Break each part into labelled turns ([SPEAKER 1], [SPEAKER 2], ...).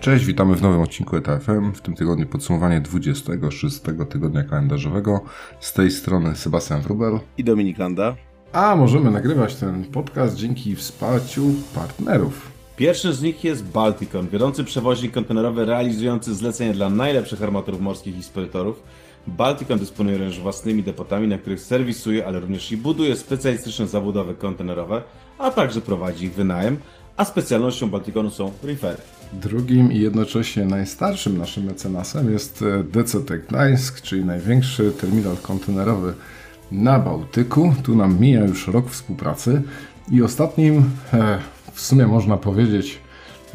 [SPEAKER 1] Cześć, witamy w nowym odcinku ETFM. W tym tygodniu podsumowanie 26 tygodnia kalendarzowego. Z tej strony Sebastian Wrubel
[SPEAKER 2] i Dominik Landa.
[SPEAKER 1] A możemy nagrywać ten podcast dzięki wsparciu partnerów.
[SPEAKER 2] Pierwszy z nich jest Balticon, wiodący przewoźnik kontenerowy realizujący zlecenia dla najlepszych armatorów morskich i spedytorów. Balticon dysponuje również własnymi depotami, na których serwisuje, ale również i buduje specjalistyczne zabudowy kontenerowe, a także prowadzi ich wynajem, a specjalnością Balticonu są refery.
[SPEAKER 1] Drugim i jednocześnie najstarszym naszym mecenasem jest e, DCT Gdańsk, czyli największy terminal kontenerowy na Bałtyku. Tu nam mija już rok współpracy i ostatnim, e, w sumie można powiedzieć,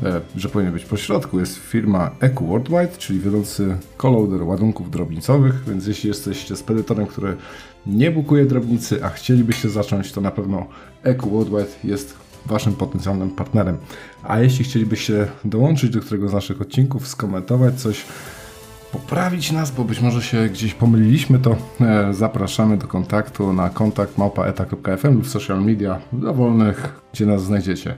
[SPEAKER 1] e, że powinien być pośrodku, jest firma Eco Worldwide, czyli wiodący coloader ładunków drobnicowych, więc jeśli jesteście spedytorem, który nie bukuje drobnicy, a chcielibyście zacząć, to na pewno Eco Worldwide jest Waszym potencjalnym partnerem. A jeśli chcielibyście dołączyć do któregoś z naszych odcinków, skomentować coś, poprawić nas, bo być może się gdzieś pomyliliśmy, to e, zapraszamy do kontaktu na kontakt małpaeta.fm lub social media dowolnych, gdzie nas znajdziecie.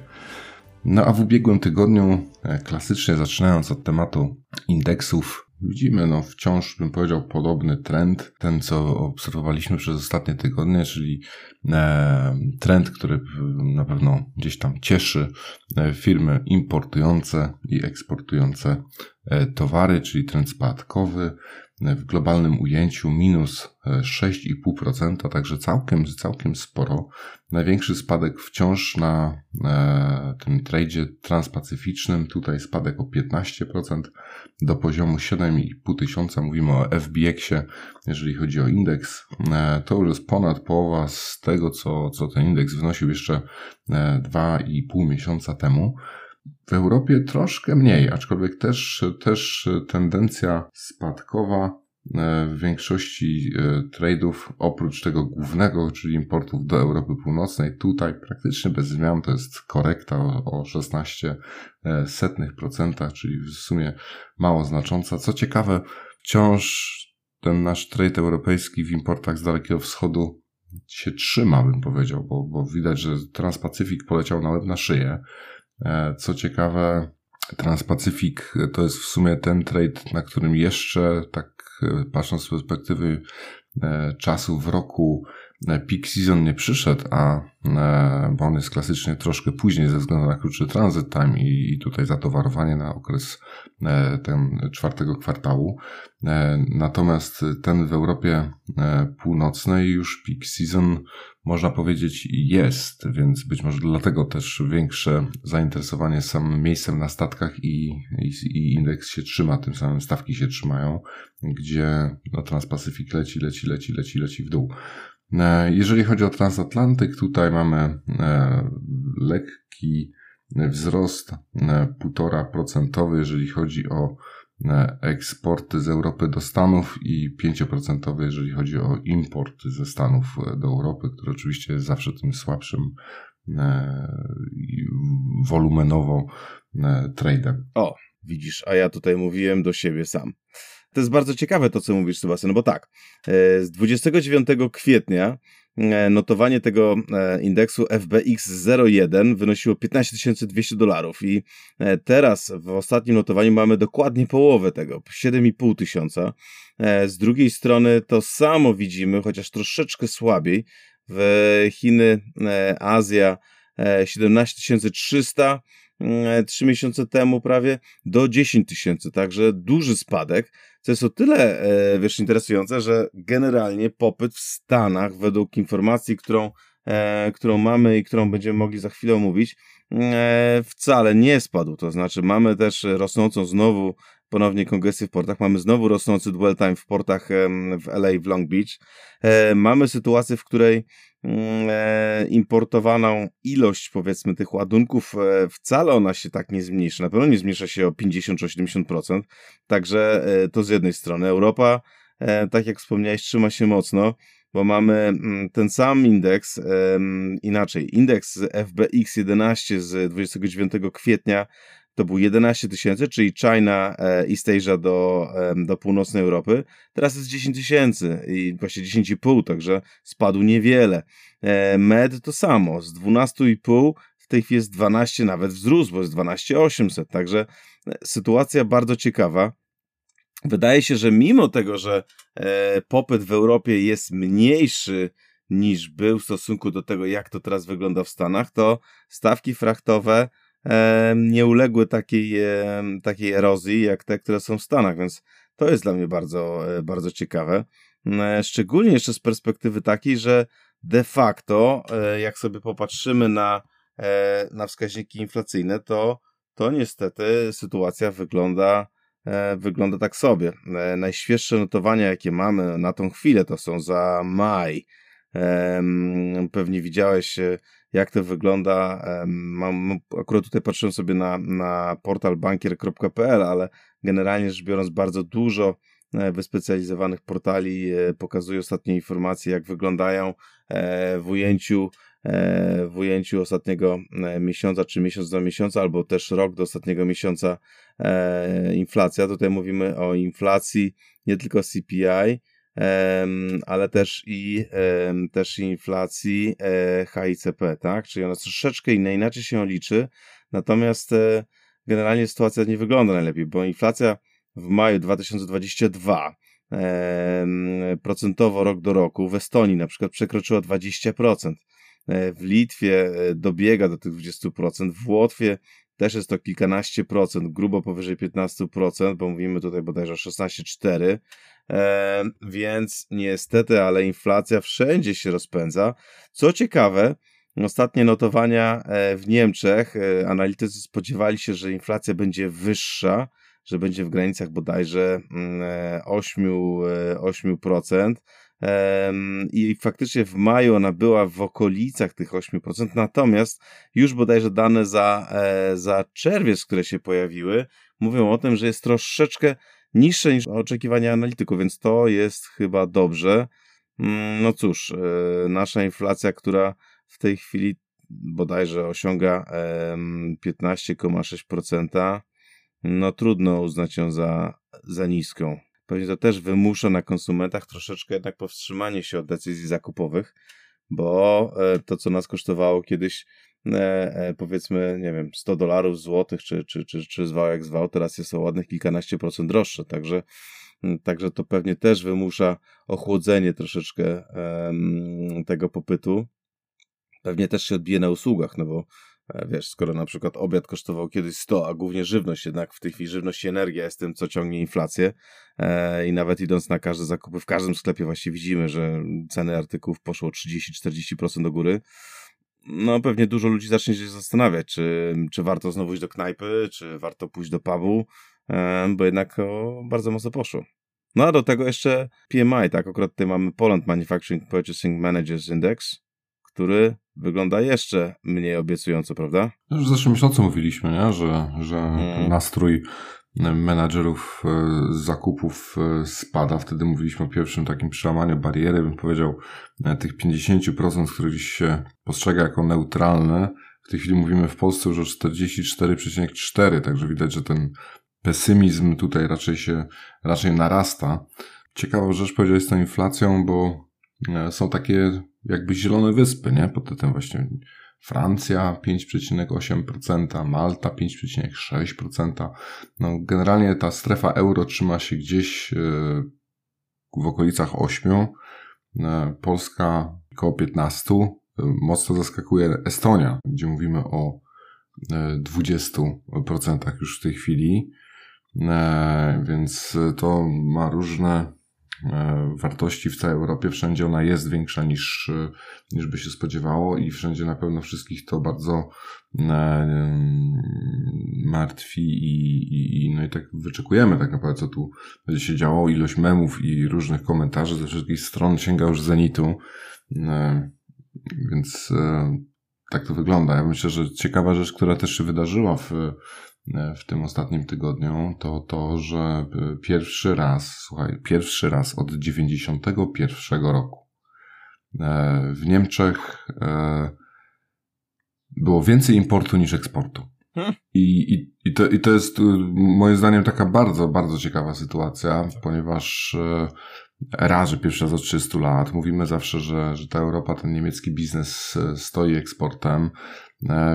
[SPEAKER 1] No a w ubiegłym tygodniu, e, klasycznie zaczynając od tematu indeksów Widzimy no, wciąż, bym powiedział, podobny trend, ten co obserwowaliśmy przez ostatnie tygodnie, czyli e, trend, który na pewno gdzieś tam cieszy e, firmy importujące i eksportujące e, towary, czyli trend spadkowy w globalnym ujęciu minus 6,5%, także całkiem, całkiem sporo. Największy spadek wciąż na e, tym tradzie transpacyficznym, tutaj spadek o 15% do poziomu 7,5 tysiąca. Mówimy o FBX-ie, jeżeli chodzi o indeks. E, to już jest ponad połowa z tego, co, co ten indeks wynosił jeszcze e, 2,5 miesiąca temu. W Europie troszkę mniej, aczkolwiek też, też tendencja spadkowa e, w większości e, trade'ów, oprócz tego głównego, czyli importów do Europy Północnej, tutaj praktycznie bez zmian to jest korekta o 16 e, setnych procenta, czyli w sumie mało znacząca. Co ciekawe, wciąż ten nasz trade europejski w importach z Dalekiego Wschodu się trzyma, bym powiedział, bo, bo widać, że Transpacyfik poleciał na łeb na szyję. E, co ciekawe, Transpacyfik to jest w sumie ten trade, na którym jeszcze, tak e, patrząc z perspektywy e, czasu w roku, peak season nie przyszedł, a bo on jest klasycznie troszkę później ze względu na krótszy transit time i tutaj zatowarowanie na okres ten czwartego kwartału. Natomiast ten w Europie Północnej już peak season można powiedzieć jest, więc być może dlatego też większe zainteresowanie samym miejscem na statkach i, i, i indeks się trzyma, tym samym stawki się trzymają, gdzie no, Transpacyfik leci, leci, leci, leci, leci w dół. E, jeżeli chodzi o transatlantyk, tutaj mamy e, lekki wzrost 1,5%, e, jeżeli chodzi o eksporty z Europy do Stanów i 5% jeżeli chodzi o import ze Stanów do Europy, który oczywiście jest zawsze tym słabszym wolumenowo tradem.
[SPEAKER 2] O, widzisz, a ja tutaj mówiłem do siebie sam. To jest bardzo ciekawe to, co mówisz, Sebastian, bo tak, e, z 29 kwietnia e, notowanie tego e, indeksu FBX01 wynosiło 15 200 dolarów i teraz w ostatnim notowaniu mamy dokładnie połowę tego, 7,5 tysiąca. Z drugiej strony to samo widzimy, chociaż troszeczkę słabiej, w Chiny, Azja 17 300, trzy miesiące temu prawie do 10 tysięcy, także duży spadek, co jest o tyle, e, wiesz, interesujące, że generalnie popyt w Stanach, według informacji, którą, e, którą mamy i którą będziemy mogli za chwilę omówić, e, wcale nie spadł. To znaczy, mamy też rosnącą znowu ponownie kongresy w portach. Mamy znowu rosnący dwell time w portach w LA, w Long Beach. Mamy sytuację, w której Mm, e, importowaną ilość, powiedzmy, tych ładunków, e, wcale ona się tak nie zmniejsza. Na pewno nie zmniejsza się o 50-80%. Także e, to z jednej strony. Europa, tak jak wspomniałeś, trzyma się mocno, bo mamy mm, ten sam indeks, inaczej, indeks FBX 11 z 29 kwietnia to był 11 tysięcy, czyli China, e, East Asia do, do północnej Europy. Teraz jest 10 tysięcy i właśnie 10,5, także spadł niewiele. E, Med to samo, z 12,5 w tej chwili jest 12, nawet wzrósł, bo jest 12800. Także sytuacja bardzo ciekawa. Wydaje się, że mimo tego, że e, popyt w Europie jest mniejszy niż był w stosunku do tego, jak to teraz wygląda w Stanach, to stawki frachtowe e, nie uległy takiej, e, takiej erozji, jak te, które są w Stanach, więc to jest dla mnie bardzo, bardzo ciekawe. Szczególnie jeszcze z perspektywy takiej, że de facto, jak sobie popatrzymy na, na wskaźniki inflacyjne, to, to niestety sytuacja wygląda E, wygląda tak sobie. E, najświeższe notowania, jakie mamy na tą chwilę, to są za maj. Pewnie widziałeś, e, jak to wygląda. Mam, akurat tutaj patrzyłem sobie na, na portal bankier.pl, ale generalnie rzecz biorąc, bardzo dużo wyspecjalizowanych portali pokazuje ostatnie informacje, jak wyglądają w ujęciu w ujęciu ostatniego miesiąca, czy miesiąc do miesiąca, albo też rok do ostatniego miesiąca e, inflacja. Tutaj mówimy o inflacji nie tylko CPI, e, ale też i też inflacji e, HICP, tak? Czyli ona troszeczkę inna, inaczej się liczy, natomiast e, generalnie sytuacja nie wygląda najlepiej, bo inflacja w maju 2022 procentowo rok do roku w Estonii na przykład przekroczyła 20%. E, w Litwie dobiega do tych 20%, w Łotwie też jest to kilkanaście procent, grubo powyżej 15%, bo mówimy tutaj bodajże o 16,4%. E, więc niestety, ale inflacja wszędzie się rozpędza. Co ciekawe, ostatnie notowania e, w Niemczech, e, analitycy spodziewali się, że inflacja będzie wyższa, że będzie w granicach bodajże 8%, mm, 8% i faktycznie w maju ona była w okolicach tych 8%, natomiast już bodajże dane za, e, za czerwiec, które się pojawiły, mówią o tym, że jest troszeczkę niższe niż oczekiwania analityków, więc to jest chyba dobrze. Mm, no cóż, e, nasza inflacja, która w tej chwili bodajże osiąga 15,6%, no trudno uznać ją za, za niską. Pewnie to też wymusza na konsumentach troszeczkę jednak powstrzymanie się od decyzji zakupowych, bo e, to, co nas kosztowało kiedyś, powiedzmy, nie wiem, 100 dolarów złotych, czy, czy, czy, czy zwał jak zwał, teraz jest o ładnych kilkanaście procent droższe, także, także to pewnie też wymusza ochłodzenie troszeczkę tego popytu. Pewnie też się odbije na usługach, no bo E, wiesz, skoro na przykład obiad kosztował kiedyś 100, a głównie żywność, jednak w tej chwili żywność i energia jest tym, co ciągnie inflację e, i nawet idąc na każde zakupy w każdym sklepie właśnie widzimy, że ceny artykułów poszło 30-40% do góry. No pewnie dużo ludzi zacznie się zastanawiać, czy, czy warto znowu iść do knajpy, czy warto pójść do pubu, bo jednak o, bardzo mocno poszło. No a do tego jeszcze PMI, tak, akurat tutaj mamy Poland Manufacturing Purchasing Managers Index, który wygląda jeszcze mniej obiecująco, prawda?
[SPEAKER 1] Już w zeszłym miesiącu mówiliśmy, nie? że, że hmm. nastrój menadżerów e, zakupów e, spada. Wtedy mówiliśmy o pierwszym takim przełamaniu bariery, bym powiedział, e, tych 50%, które dziś się postrzega jako neutralne. W tej chwili mówimy w Polsce już o 44,4, także widać, że ten pesymizm tutaj raczej się, raczej narasta. Ciekawą rzecz powiedziałeś z tą inflacją, bo są takie jakby zielone wyspy, nie? Pod tytułem właśnie Francja 5,8%, Malta 5,6%. No, generalnie ta strefa euro trzyma się gdzieś e, w okolicach 8%, e, Polska około 15%. E, mocno zaskakuje Estonia, gdzie mówimy o 20% już w tej chwili. Więc to ma różne E, wartości w całej Europie. Wszędzie ona jest większa niż, e, niż by się spodziewało i wszędzie na pewno wszystkich to bardzo e, martwi i, i, no i tak wyczekujemy tak naprawdę, co tu będzie się działo. Ilość memów i różnych komentarzy ze wszystkich stron sięga już zenitu, więc tak to wygląda. Ja myślę, że ciekawa rzecz, która też się wydarzyła w E, w tym ostatnim tygodniu, to to, że e, pierwszy raz, słuchaj, pierwszy raz od 91 roku e, w Niemczech było więcej importu niż eksportu. Hmm. I, i, i, to, I to jest moim zdaniem taka bardzo, bardzo ciekawa sytuacja, ponieważ raz, że pierwszy raz od 300 lat. Mówimy zawsze, że, że ta Europa, ten niemiecki biznes stoi eksportem.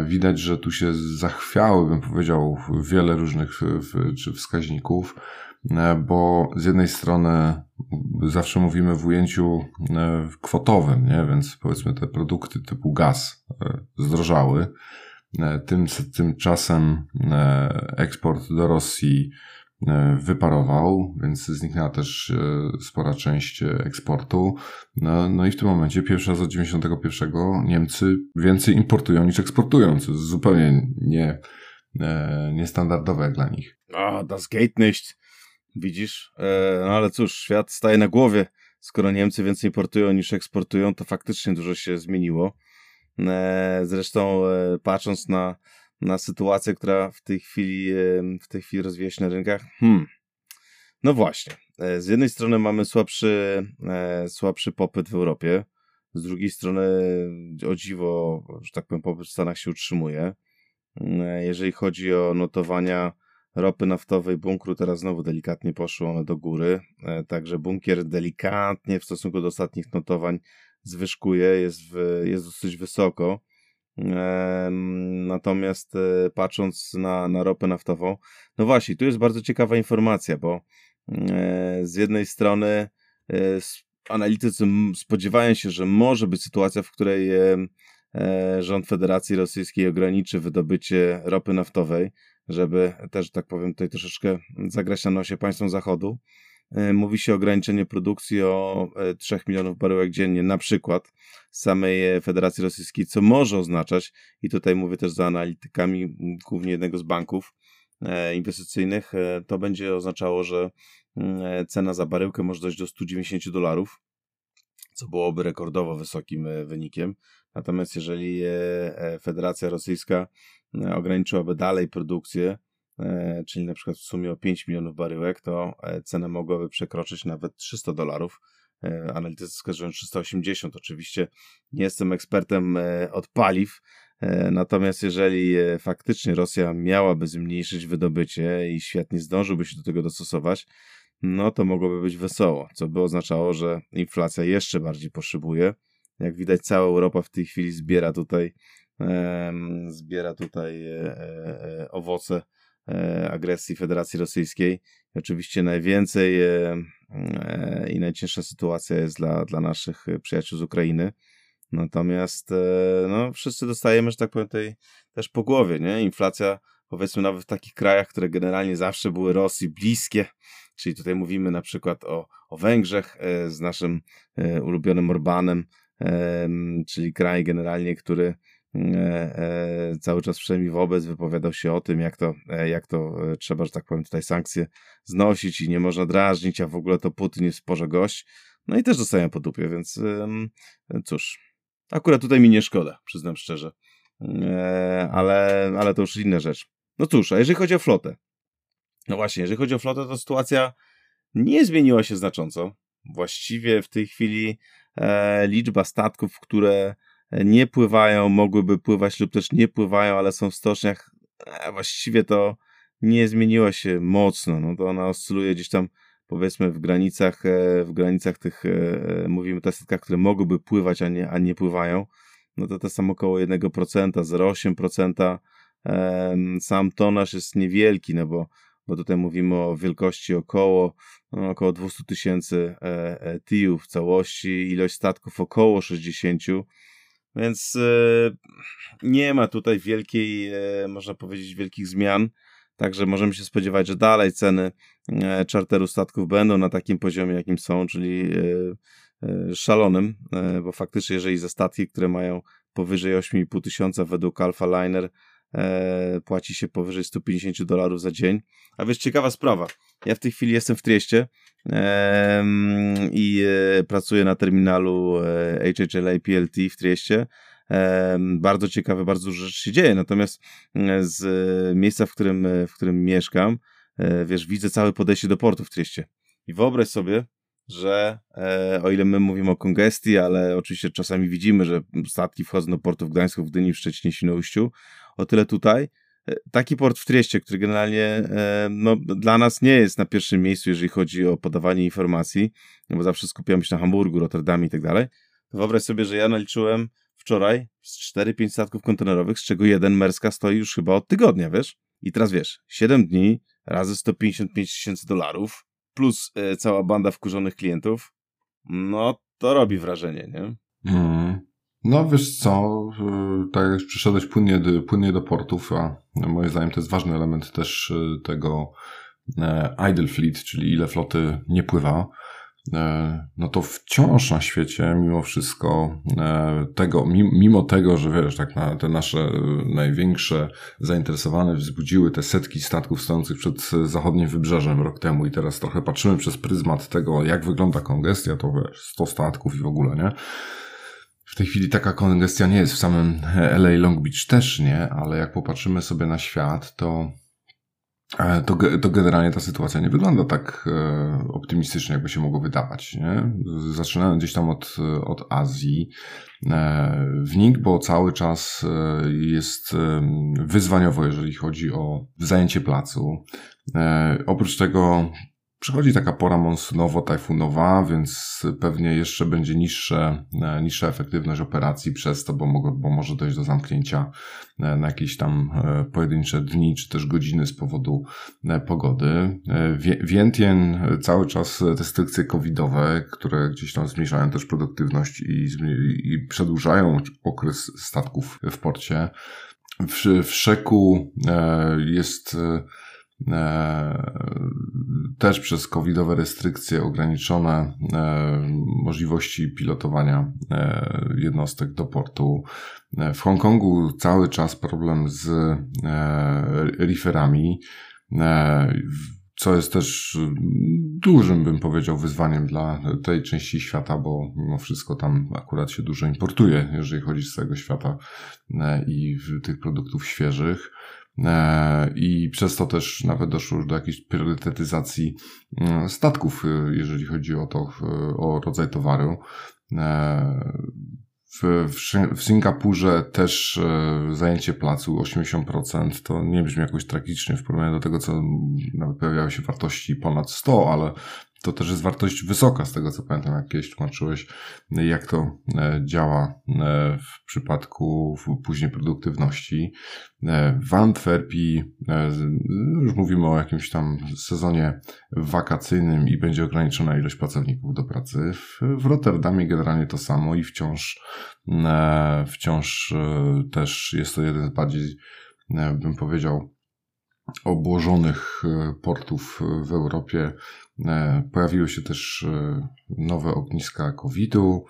[SPEAKER 1] Widać, że tu się zachwiały, bym powiedział, wiele różnych czy wskaźników. E, bo z jednej strony zawsze mówimy w ujęciu e, kwotowym, nie? więc powiedzmy te produkty typu gaz e, zdrożały. Tym, tymczasem eksport do Rosji wyparował, więc zniknęła też spora część eksportu. No, no i w tym momencie, pierwszy raz od 91 Niemcy więcej importują niż eksportują, co jest zupełnie nie, niestandardowe dla nich.
[SPEAKER 2] A, das geht nicht. Widzisz? E, no ale cóż, świat staje na głowie. Skoro Niemcy więcej importują niż eksportują, to faktycznie dużo się zmieniło. E, zresztą e, patrząc na, na sytuację, która w tej chwili, w tej chwili rozwija się na rynkach, hmm, no właśnie. Z jednej strony mamy słabszy, słabszy popyt w Europie, z drugiej strony o dziwo, że tak powiem, popyt w Stanach się utrzymuje. Jeżeli chodzi o notowania ropy naftowej bunkru teraz znowu delikatnie poszły one do góry, e, także bunkier delikatnie w stosunku do ostatnich notowań zwyżkuje, jest, w, jest dosyć wysoko. Natomiast e, patrząc na, na ropę naftową, no właśnie, tu jest bardzo ciekawa informacja, bo e, z jednej strony analitycy spodziewają się, że może być sytuacja, w której rząd Federacji Rosyjskiej ograniczy wydobycie ropy naftowej żeby też, tak powiem, tutaj troszeczkę zagrać na nosie państwom Zachodu. E, mówi się o ograniczeniu produkcji o 3 e, milionów baryłek dziennie, na przykład samej Federacji Rosyjskiej, co może oznaczać, i tutaj mówię też za analitykami głównie jednego z banków e, inwestycyjnych, to będzie oznaczało, że cena za baryłkę może dojść do 190 dolarów, co byłoby rekordowo wysokim wynikiem. Natomiast jeżeli Federacja Rosyjska E, ograniczyłaby dalej produkcję, e, czyli na przykład w sumie o 5 milionów baryłek, to e, cena mogłaby przekroczyć nawet 300 dolarów. Analitycy wskazują 380. Oczywiście nie jestem ekspertem od paliw, natomiast jeżeli faktycznie Rosja miałaby zmniejszyć wydobycie i świat nie zdążyłby się do tego dostosować, no to mogłoby być wesoło, co by oznaczało, że inflacja jeszcze bardziej poszybuje. Jak widać, cała Europa w tej chwili zbiera tutaj zbiera tutaj e, e, owoce e, agresji Federacji Rosyjskiej. Oczywiście najwięcej i najcięższa sytuacja jest dla, dla naszych przyjaciół z Ukrainy. Natomiast no, wszyscy dostajemy, że tak powiem, tej też po głowie, nie? Inflacja powiedzmy nawet w takich krajach, które generalnie zawsze były Rosji bliskie, czyli tutaj mówimy na przykład o, o Węgrzech z naszym ulubionym Orbanem, czyli kraj generalnie, który E, e, cały czas przynajmniej wobec wypowiadał się o tym, jak to, e, jak to trzeba, że tak powiem, tutaj sankcje znosić i nie można drażnić, a w ogóle to Putin jest porze gość. No i też dostają po dupie, więc cóż, akurat tutaj mi nie szkoda, przyznam szczerze. Ale, ale to już inna rzecz. No cóż, a jeżeli chodzi o flotę, no właśnie, jeżeli chodzi o flotę, to sytuacja nie zmieniła się znacząco. Właściwie w tej chwili liczba statków, które nie pływają, mogłyby pływać lub też nie pływają, ale są w stoczniach, e, właściwie to nie zmieniło się mocno. No to ona oscyluje gdzieś tam powiedzmy w granicach, e, w granicach tych, e, mówimy o statkach, które mogłyby pływać, a nie, a nie pływają. No to to są około 1%, 0,8%. Sam tonaż jest niewielki, no bo, bo tutaj mówimy o wielkości około, no około 200 tysięcy TIU w całości, ilość statków około 60 więc e, nie ma tutaj wielkiej, e, można powiedzieć, wielkich zmian. Także możemy się spodziewać, że dalej ceny e, czarteru statków będą na takim poziomie, jakim są, czyli szalonym, bo faktycznie, jeżeli za statki, które mają powyżej 8,5 tysiąca według Alpha Liner, płaci się powyżej 150 dolarów za dzień. A wiesz, ciekawa sprawa. Ja w tej chwili jestem w Trieście i e, pracuję na terminalu HHLA PLT w Trieście. Bardzo ciekawe, bardzo dużo rzeczy się dzieje. Natomiast e, z miejsca, w którym, e, w którym mieszkam, wiesz, widzę całe podejście do portu w Trieście. I wyobraź sobie, że e, o ile my mówimy o kongestii, ale oczywiście czasami widzimy, że statki wchodzą do portu w Gdańsku, w Gdyni, w Szczecinie, Świnoujściu, o tyle tutaj taki port w Trieście, który generalnie no, dla nas nie jest na pierwszym miejscu, jeżeli chodzi o podawanie informacji, no bo zawsze skupiamy się na Hamburgu, Rotterdamie i tak dalej, wyobraź sobie, że ja naliczyłem wczoraj z 4-5 statków kontenerowych, z czego jeden Merska stoi już chyba od tygodnia, wiesz? I teraz wiesz, 7 dni razy 155 tysięcy dolarów, plus e, cała banda wkurzonych klientów, no to robi wrażenie, nie?
[SPEAKER 1] Mm. No wiesz co, y, tak jak przyszedłeś płynnie, płynnie do portów, a moim zdaniem to jest ważny element też y, tego e, idle fleet, czyli ile floty nie pływa, e, no to wciąż na świecie, mimo wszystko, e, tego, mimo tego, że wiesz, tak na te nasze największe zainteresowane wzbudziły te setki statków stojących przed zachodnim wybrzeżem rok temu i teraz trochę patrzymy przez pryzmat tego, jak wygląda kongestia, to wiesz, 100 statków i w ogóle, nie? W tej chwili taka kongestia nie jest w samym LA Long Beach też nie, ale jak popatrzymy sobie na świat, to, e, to, to generalnie ta sytuacja nie wygląda tak e, optymistycznie, jakby się mogło wydawać. Nie? Zaczynając gdzieś tam od, od Azji, e, w NIG, bo cały czas jest wyzwaniowo, jeżeli chodzi o zajęcie placu. Oprócz tego Przychodzi taka pora monsunowo-tajfunowa, więc pewnie jeszcze będzie niższe, e, niższa efektywność operacji przez to, bo, mogę, bo może dojść do zamknięcia e, na jakieś tam e, pojedyncze dni czy też godziny z powodu pogody. Wientien cały czas restrykcje covidowe, które gdzieś tam zmniejszają też produktywność i, i przedłużają okres statków w porcie. W, w Szeku jest też przez covidowe restrykcje ograniczone e, możliwości pilotowania e, jednostek do portu. W Hongkongu cały czas problem z reeferami, co jest też dużym, bym powiedział, wyzwaniem dla tej części świata, bo mimo wszystko tam akurat się dużo importuje, jeżeli chodzi z całego świata i tych produktów świeżych. E, I przez to też nawet doszło już do jakiejś priorytetyzacji mm, statków, e, jeżeli chodzi o to, o rodzaj towaru. E, w, w, w Singapurze też zajęcie placu 80% to nie brzmi jakoś tragicznie w porównaniu do tego, co nawet pojawiały się wartości ponad 100, ale to też jest wartość wysoka, z tego co pamiętam, jak kiedyś tłumaczyłeś, jak to e, działa e, w przypadku później produktywności. E, w Antwerpii już mówimy o jakimś tam sezonie wakacyjnym i będzie ograniczona ilość pracowników do pracy. W Rotterdamie generalnie to samo i wciąż, wciąż też jest to jeden z bardziej, bym powiedział, obłożonych portów w Europie pojawiły się też e, nowe ogniska COVID-u.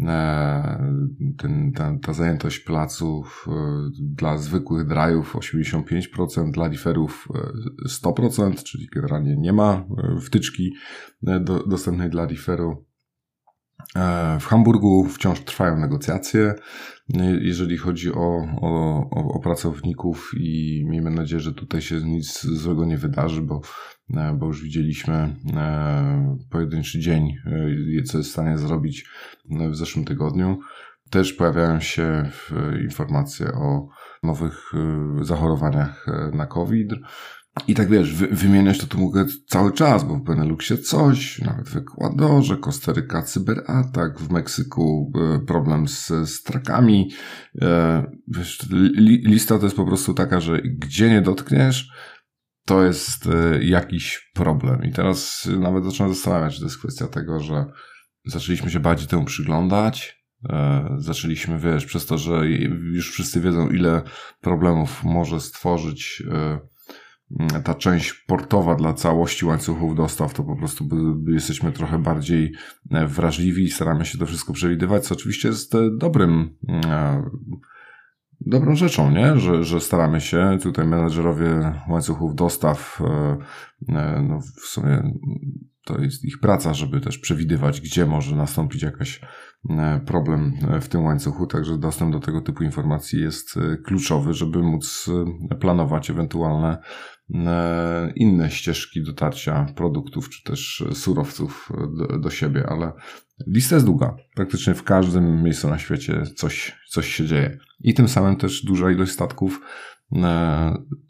[SPEAKER 1] E, ten, ta, ta zajętość placów dla zwykłych drajów 85%, dla liferów 100%, czyli generalnie nie ma wtyczki do, dostępnej dla liferu. W Hamburgu wciąż trwają negocjacje, jeżeli chodzi o, o, o, pracowników i miejmy nadzieję, że tutaj się nic złego nie wydarzy, bo E, bo już widzieliśmy e, pojedynczy dzień, e, co jest w stanie zrobić w zeszłym tygodniu. Też pojawiają się informacje o nowych zachorowaniach na COVID. I tak wiesz, wy, wymieniać to tu mogę cały czas, bo w Beneluxie coś, nawet w Ekwadorze, Kostaryka cyberatak, w Meksyku problem z, z trakami. Wiesz, li, lista to jest po prostu taka, że gdzie nie dotkniesz, to jest e, jakiś problem. I teraz nawet zacząłem zastanawiać, czy to jest kwestia tego, że zaczęliśmy się bardziej temu przyglądać. E, zaczęliśmy, wiesz, przez to, że już wszyscy wiedzą, ile problemów może stworzyć e, ta część portowa dla całości łańcuchów dostaw, to po prostu jesteśmy trochę bardziej wrażliwi i staramy się to wszystko przewidywać, co oczywiście jest dobrym dobrą rzeczą, nie? Że, że staramy się, tutaj menedżerowie łańcuchów dostaw, e, e, no w sumie to jest ich praca, żeby też przewidywać, gdzie może nastąpić jakaś e, problem w tym łańcuchu, także dostęp do tego typu informacji jest kluczowy, żeby móc planować ewentualne inne ścieżki dotarcia produktów czy też surowców do, do siebie, ale lista jest długa. Praktycznie w każdym miejscu na świecie coś, coś się dzieje. I tym samym też duża ilość statków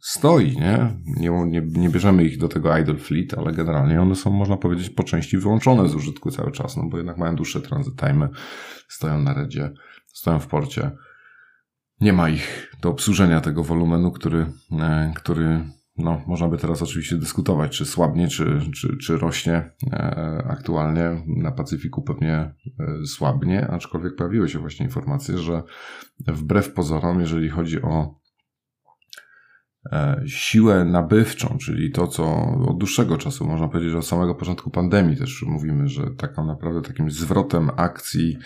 [SPEAKER 1] stoi, nie? Nie, nie? nie bierzemy ich do tego idle fleet, ale generalnie one są, można powiedzieć, po części wyłączone z użytku cały czas, no bo jednak mają dłuższe transit time, stoją na redzie, stoją w porcie. Nie ma ich do obsłużenia tego wolumenu, który, który no, można by teraz oczywiście dyskutować, czy słabnie, czy, czy, czy rośnie. E, aktualnie na Pacyfiku pewnie e, słabnie, aczkolwiek pojawiły się właśnie informacje, że wbrew pozorom, jeżeli chodzi o siłę nabywczą, czyli to, co od dłuższego czasu, można powiedzieć, że od samego początku pandemii też mówimy, że taką naprawdę takim zwrotem akcji,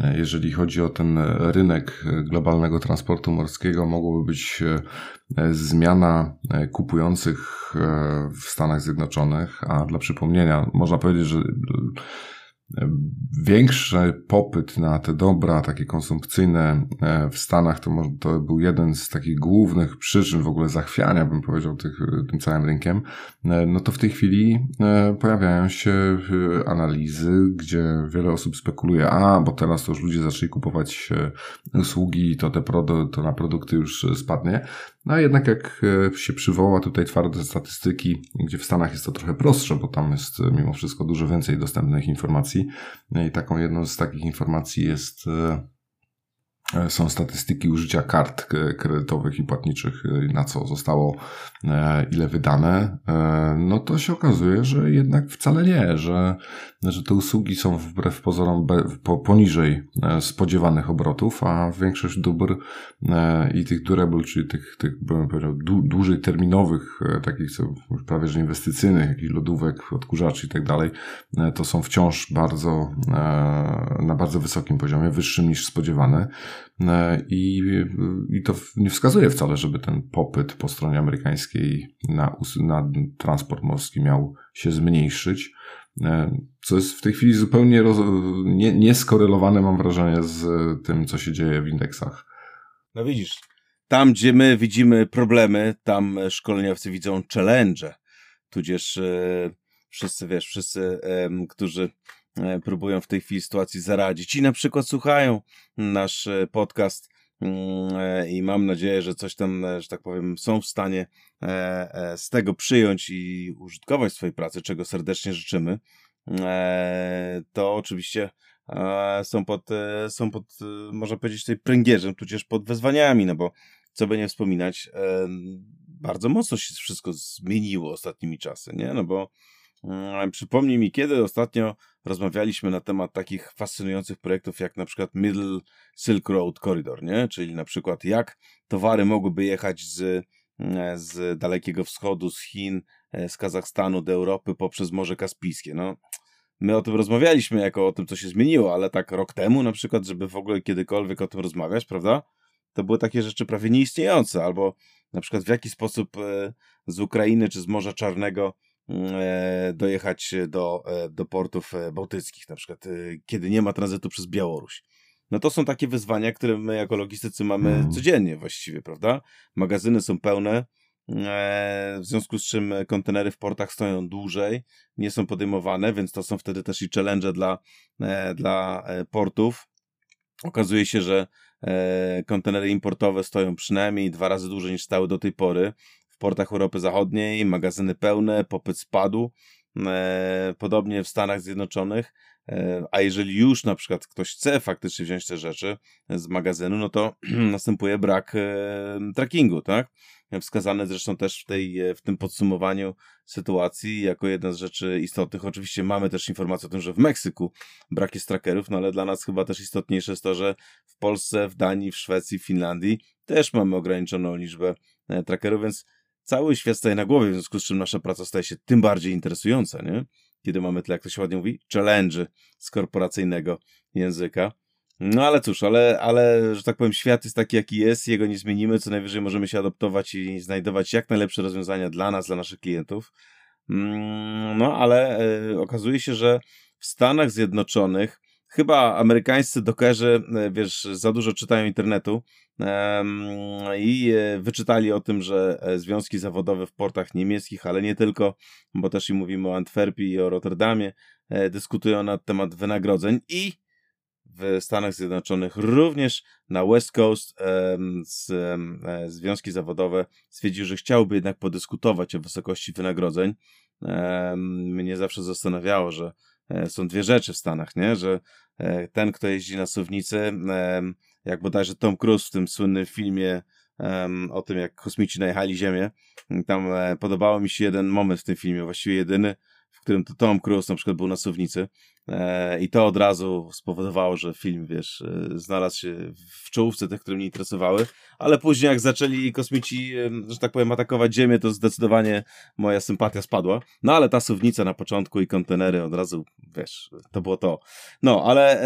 [SPEAKER 1] e, jeżeli chodzi o ten rynek globalnego transportu morskiego, mogłoby być e, zmiana kupujących w Stanach Zjednoczonych, a dla przypomnienia, można powiedzieć, że Większy popyt na te dobra takie konsumpcyjne e, w Stanach to, to był jeden z takich głównych przyczyn w ogóle zachwiania, bym powiedział, tych, tym całym rynkiem. E, no to w tej chwili e, pojawiają się analizy, gdzie wiele osób spekuluje, a bo teraz to już ludzie zaczęli kupować usługi, to, te produ- to na produkty już spadnie. No a jednak jak się przywoła tutaj twarde statystyki, gdzie w Stanach jest to trochę prostsze, bo tam jest mimo wszystko dużo więcej dostępnych informacji, i taką jedną z takich informacji jest e, E, są statystyki użycia kart kredytowych i płatniczych, e, na co zostało e, ile wydane, no to się okazuje, że jednak wcale nie, że, że te usługi są wbrew pozorom poniżej spodziewanych obrotów, a większość dóbr i tych durable, czyli tych, tych bym powiedział, dłużej terminowych, takich co prawie że inwestycyjnych, jakichś lodówek, odkurzaczy i tak dalej, to są wciąż bardzo na bardzo wysokim poziomie, wyższym niż spodziewane. E, I, I to nie wskazuje wcale, żeby ten popyt po stronie amerykańskiej na, na transport morski miał się zmniejszyć. E, co jest w tej chwili zupełnie roz, nie, nieskorelowane, mam wrażenie, z tym, co się dzieje w indeksach.
[SPEAKER 2] No widzisz, tam gdzie my widzimy problemy, tam szkoleniowcy widzą challenge, tudzież e, wszyscy, wiesz, wszyscy, którzy próbują w tej chwili sytuacji zaradzić i na przykład słuchają nasz e, podcast mm, e, i mam nadzieję, że coś tam, że tak powiem, są w stanie z tego przyjąć i użytkować swojej pracy, czego serdecznie życzymy, to oczywiście są pod, są pod, można powiedzieć, tutaj pręgierzem, tudzież pod wezwaniami, no bo co by nie wspominać, bardzo mocno się wszystko zmieniło ostatnimi czasy, nie? No bo przypomnij mi, kiedy ostatnio rozmawialiśmy na temat takich fascynujących projektów jak na przykład Middle Silk Road Corridor, nie? Czyli na przykład jak towary mogłyby jechać z, mm, z Dalekiego Wschodu, z Chin, e, z Kazachstanu do Europy poprzez Morze Kaspijskie. No, my o tym rozmawialiśmy jako o tym, co się zmieniło, ale tak rok temu na przykład, żeby w ogóle kiedykolwiek o tym rozmawiać, prawda? To były takie rzeczy prawie nieistniejące, albo na przykład w jaki sposób e, z Ukrainy czy z Morza Czarnego dojechać do, e, do portów e, bałtyckich, na przykład kiedy nie ma tranzytu przez Białoruś. No to są takie wyzwania, które my jako logistycy mamy mhm. codziennie właściwie, prawda? Magazyny są pełne, w związku z czym kontenery w portach stoją dłużej, nie są podejmowane, więc to są wtedy też i challenge dla, dla portów. Okazuje się, że kontenery importowe stoją przynajmniej dwa razy dłużej niż stały do tej pory w portach Europy Zachodniej, magazyny pełne, popyt spadł. E, podobnie w Stanach Zjednoczonych. E, a jeżeli już na przykład ktoś chce faktycznie wziąć te rzeczy z magazynu, no to następuje brak e, trackingu, tak? Wskazane zresztą też w, tej, w tym podsumowaniu sytuacji jako jedna z rzeczy istotnych. Oczywiście mamy też informację o tym, że w Meksyku brak jest trackerów, no ale dla nas chyba też istotniejsze jest to, że w Polsce, w Danii, w Szwecji, w Finlandii też mamy ograniczoną liczbę trackerów, więc cały świat staje na głowie, w związku z czym nasza praca staje się tym bardziej interesująca, nie? Kiedy mamy tyle, jak to się ładnie mówi, challenge z korporacyjnego języka. No ale cóż, ale, ale, że tak powiem, świat jest taki, jaki jest, jego nie zmienimy, co najwyżej możemy się adoptować i znajdować jak najlepsze rozwiązania dla nas, dla naszych klientów. Mm, no ale e, okazuje się, że w Stanach Zjednoczonych chyba amerykańscy dokerzy, e, wiesz, za dużo czytają internetu i e, wyczytali o tym, że e, związki zawodowe w portach niemieckich, ale nie tylko, bo też i mówimy o Antwerpii i o Rotterdamie, dyskutują na temat wynagrodzeń i w Stanach Zjednoczonych, również na West Coast z, związki zawodowe stwierdziły, że chciałby jednak podyskutować o wysokości wynagrodzeń. Mnie zawsze zastanawiało, że są dwie rzeczy w Stanach, nie? że ten, kto jeździ na suwnicy, jak bodajże Tom Cruise w tym słynnym filmie o tym, jak kosmici najechali Ziemię, tam podobało mi się jeden moment w tym filmie, właściwie jedyny, w którym to Tom Cruise na przykład był na suwnicy e, i to od razu spowodowało, że film, wiesz, e, znalazł się w czołówce tych, które mnie interesowały, ale później jak zaczęli kosmici, e, że tak powiem, atakować Ziemię, to zdecydowanie moja sympatia spadła. No ale ta suwnica na początku i kontenery od razu, wiesz, to było to. No, ale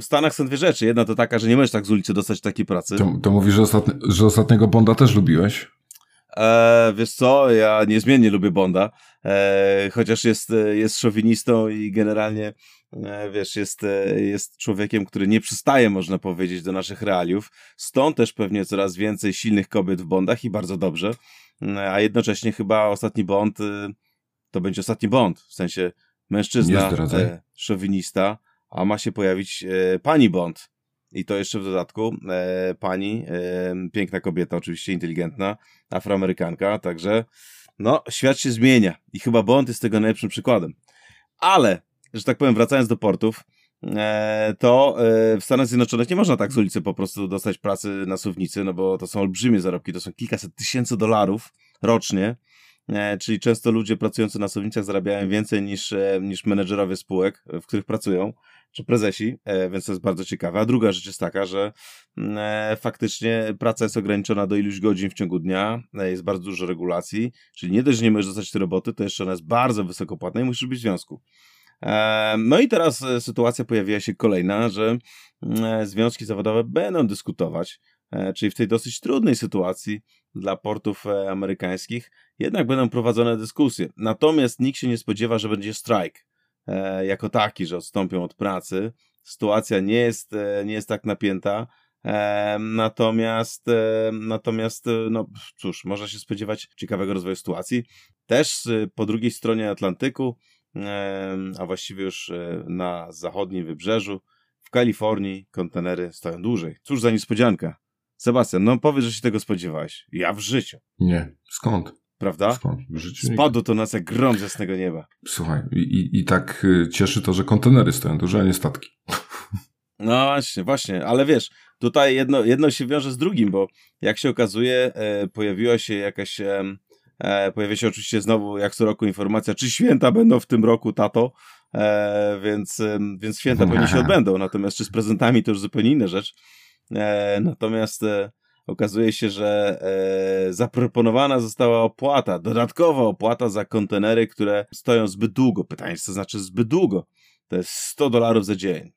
[SPEAKER 2] w Stanach są dwie rzeczy. Jedna to taka, że nie możesz tak z ulicy dostać takiej pracy.
[SPEAKER 1] To, to mówisz, że, ostatni, że ostatniego Bonda też lubiłeś?
[SPEAKER 2] E, wiesz co, ja niezmiennie lubię Bonda, e, chociaż jest, jest szowinistą i generalnie, e, wiesz, jest, e, jest człowiekiem, który nie przystaje, można powiedzieć, do naszych realiów. Stąd też pewnie coraz więcej silnych kobiet w Bondach i bardzo dobrze. E, a jednocześnie chyba ostatni Bond to będzie ostatni Bond, w sensie mężczyzna, szowinista, a ma się pojawić pani Bond. I to jeszcze w dodatku e, pani, e, piękna kobieta, oczywiście inteligentna, afroamerykanka, także no, świat się zmienia i chyba Bond jest tego najlepszym przykładem. Ale, że tak powiem, wracając do portów, e, to e, w Stanach Zjednoczonych nie można tak z ulicy po prostu dostać pracy na suwnicy, no bo to są olbrzymie zarobki, to są kilkaset tysięcy dolarów rocznie, e, czyli często ludzie pracujący na suwnicach zarabiają więcej niż, e, niż menedżerowie spółek, w których pracują czy prezesi, e, więc to jest bardzo ciekawe. A druga rzecz jest taka, że mm, e, faktycznie praca jest ograniczona do iluś godzin w ciągu dnia, e, jest bardzo dużo regulacji, czyli nie dość, że nie możesz dostać tej roboty, to jeszcze ona jest bardzo wysokopłatna i musisz być w związku. No i teraz sytuacja pojawiła się kolejna, że mm, związki zawodowe będą dyskutować, czyli w tej dosyć trudnej sytuacji dla portów amerykańskich, jednak będą prowadzone dyskusje. Natomiast nikt się nie spodziewa, że będzie strajk. E, jako taki, że odstąpią od pracy. Sytuacja nie jest, e, nie jest tak napięta. E, natomiast, natomiast, no cóż, można się spodziewać ciekawego rozwoju sytuacji. Też po drugiej stronie Atlantyku, a właściwie już na zachodnim wybrzeżu, w Kalifornii kontenery stoją dłużej. Cóż za niespodzianka. Sebastian, no powiedz, że się tego spodziewałeś. Ja w życiu.
[SPEAKER 1] Nie. Skąd?
[SPEAKER 2] Prawda?
[SPEAKER 1] Skąd?
[SPEAKER 2] Spadło to nas jak grom z jasnego nieba.
[SPEAKER 1] Słuchaj, i, i tak y, cieszy to, że kontenery stoją duże, a nie statki.
[SPEAKER 2] No właśnie, właśnie, ale wiesz, tutaj jedno, jedno się wiąże z drugim, bo jak się okazuje, e, pojawiła się jakaś, e, e, pojawia się oczywiście znowu jak co roku informacja, czy święta będą w tym roku, tato, e, więc, więc święta pewnie się odbędą, natomiast czy z prezentami to już zupełnie inna rzecz. E, natomiast e, okazuje się, że e, zaproponowana została opłata, dodatkowa opłata za kontenery, które stoją zbyt długo. Pytanie, co znaczy zbyt długo? To jest 100 dolarów za dzień.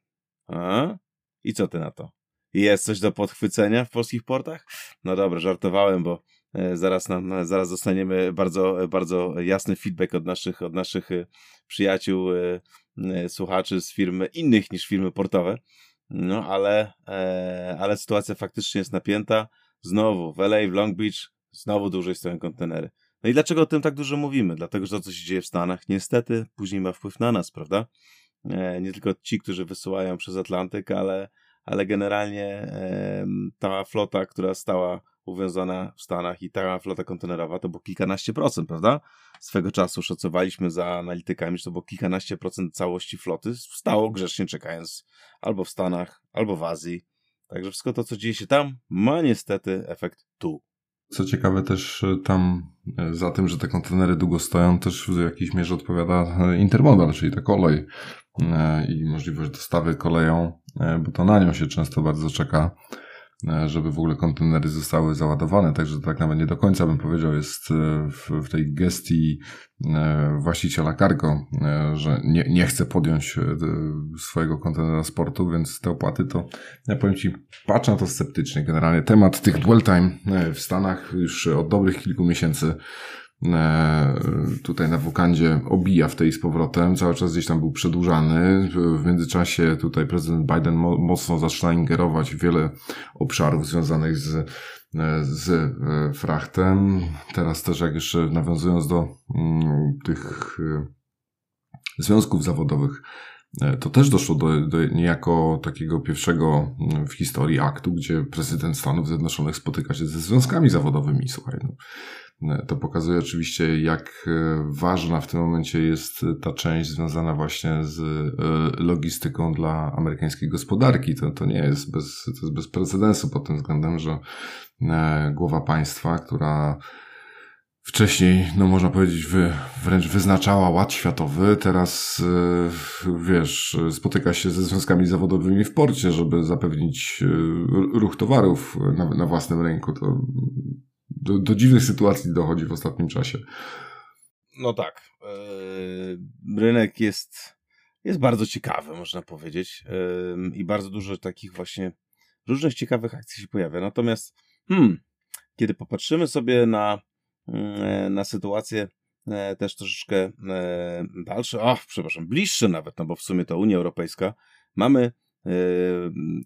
[SPEAKER 2] A? I co ty na to? Jest coś do podchwycenia w polskich portach? No dobra, żartowałem, bo e, zaraz nam, zaraz dostaniemy bardzo, bardzo jasny feedback od naszych, od naszych e, przyjaciół, e, słuchaczy z firmy innych niż firmy portowe. No, ale, e, ale sytuacja faktycznie jest napięta. Znowu w LA, w Long Beach, znowu dłużej stoją kontenery. No i dlaczego o tym tak dużo mówimy? Dlatego, że to, co się dzieje w Stanach, niestety później ma wpływ na nas, prawda? E, nie tylko ci, którzy wysyłają przez Atlantyk, ale, ale generalnie e, ta flota, która stała uwiązana w Stanach i ta flota kontenerowa to było kilkanaście procent, prawda? Swego czasu szacowaliśmy za analitykami, że to było kilkanaście procent całości floty stało grzecznie czekając albo w Stanach, albo w Azji. Także wszystko to, co dzieje się tam, ma niestety efekt tu.
[SPEAKER 1] Co ciekawe też e, tam e, za tym, że te kontenery długo stoją, też w jakiejś mierze odpowiada e, intermodal, czyli ta kolej i możliwość dostawy koleją, bo to na nią się często bardzo czeka. E, żeby w ogóle kontenery zostały załadowane, także tak nawet nie do końca bym powiedział jest e, w, w tej gestii e, właściciela cargo, że nie, nie chce podjąć swojego kontenera sportu, więc te opłaty to, ja powiem Ci, patrzę na to sceptycznie. Generalnie temat tych dwell time w Stanach już od dobrych kilku miesięcy tutaj na Wukandzie obija w tej z powrotem, cały czas gdzieś tam był przedłużany. W międzyczasie tutaj prezydent Biden mocno zaczyna ingerować w wiele obszarów związanych z, e, z e, frachtem. Teraz też jak jeszcze nawiązując do mm, tych związków zawodowych, to też doszło do, do niejako takiego pierwszego mm, w historii aktu, gdzie prezydent Stanów Zjednoczonych spotyka się ze związkami zawodowymi. Słuchaj, no, to pokazuje oczywiście, jak e, ważna w tym momencie jest ta część związana właśnie z e, logistyką dla amerykańskiej gospodarki. To, to nie jest bez, to jest bez precedensu pod tym względem, że e, głowa państwa, która wcześniej, no można powiedzieć, wy, wręcz wyznaczała ład światowy, teraz wiesz, spotyka się ze związkami zawodowymi w porcie, żeby zapewnić ruch towarów na, na własnym rynku. To do, do dziwnych sytuacji dochodzi w ostatnim czasie.
[SPEAKER 2] No tak. Yy, rynek jest, jest bardzo ciekawy, można powiedzieć. I bardzo dużo takich właśnie różnych ciekawych akcji się pojawia. Natomiast, hmm, kiedy popatrzymy sobie na, yy, na sytuację też troszeczkę dalsze, o, przepraszam, bliższe nawet, no bo w sumie to Unia Europejska, mamy E,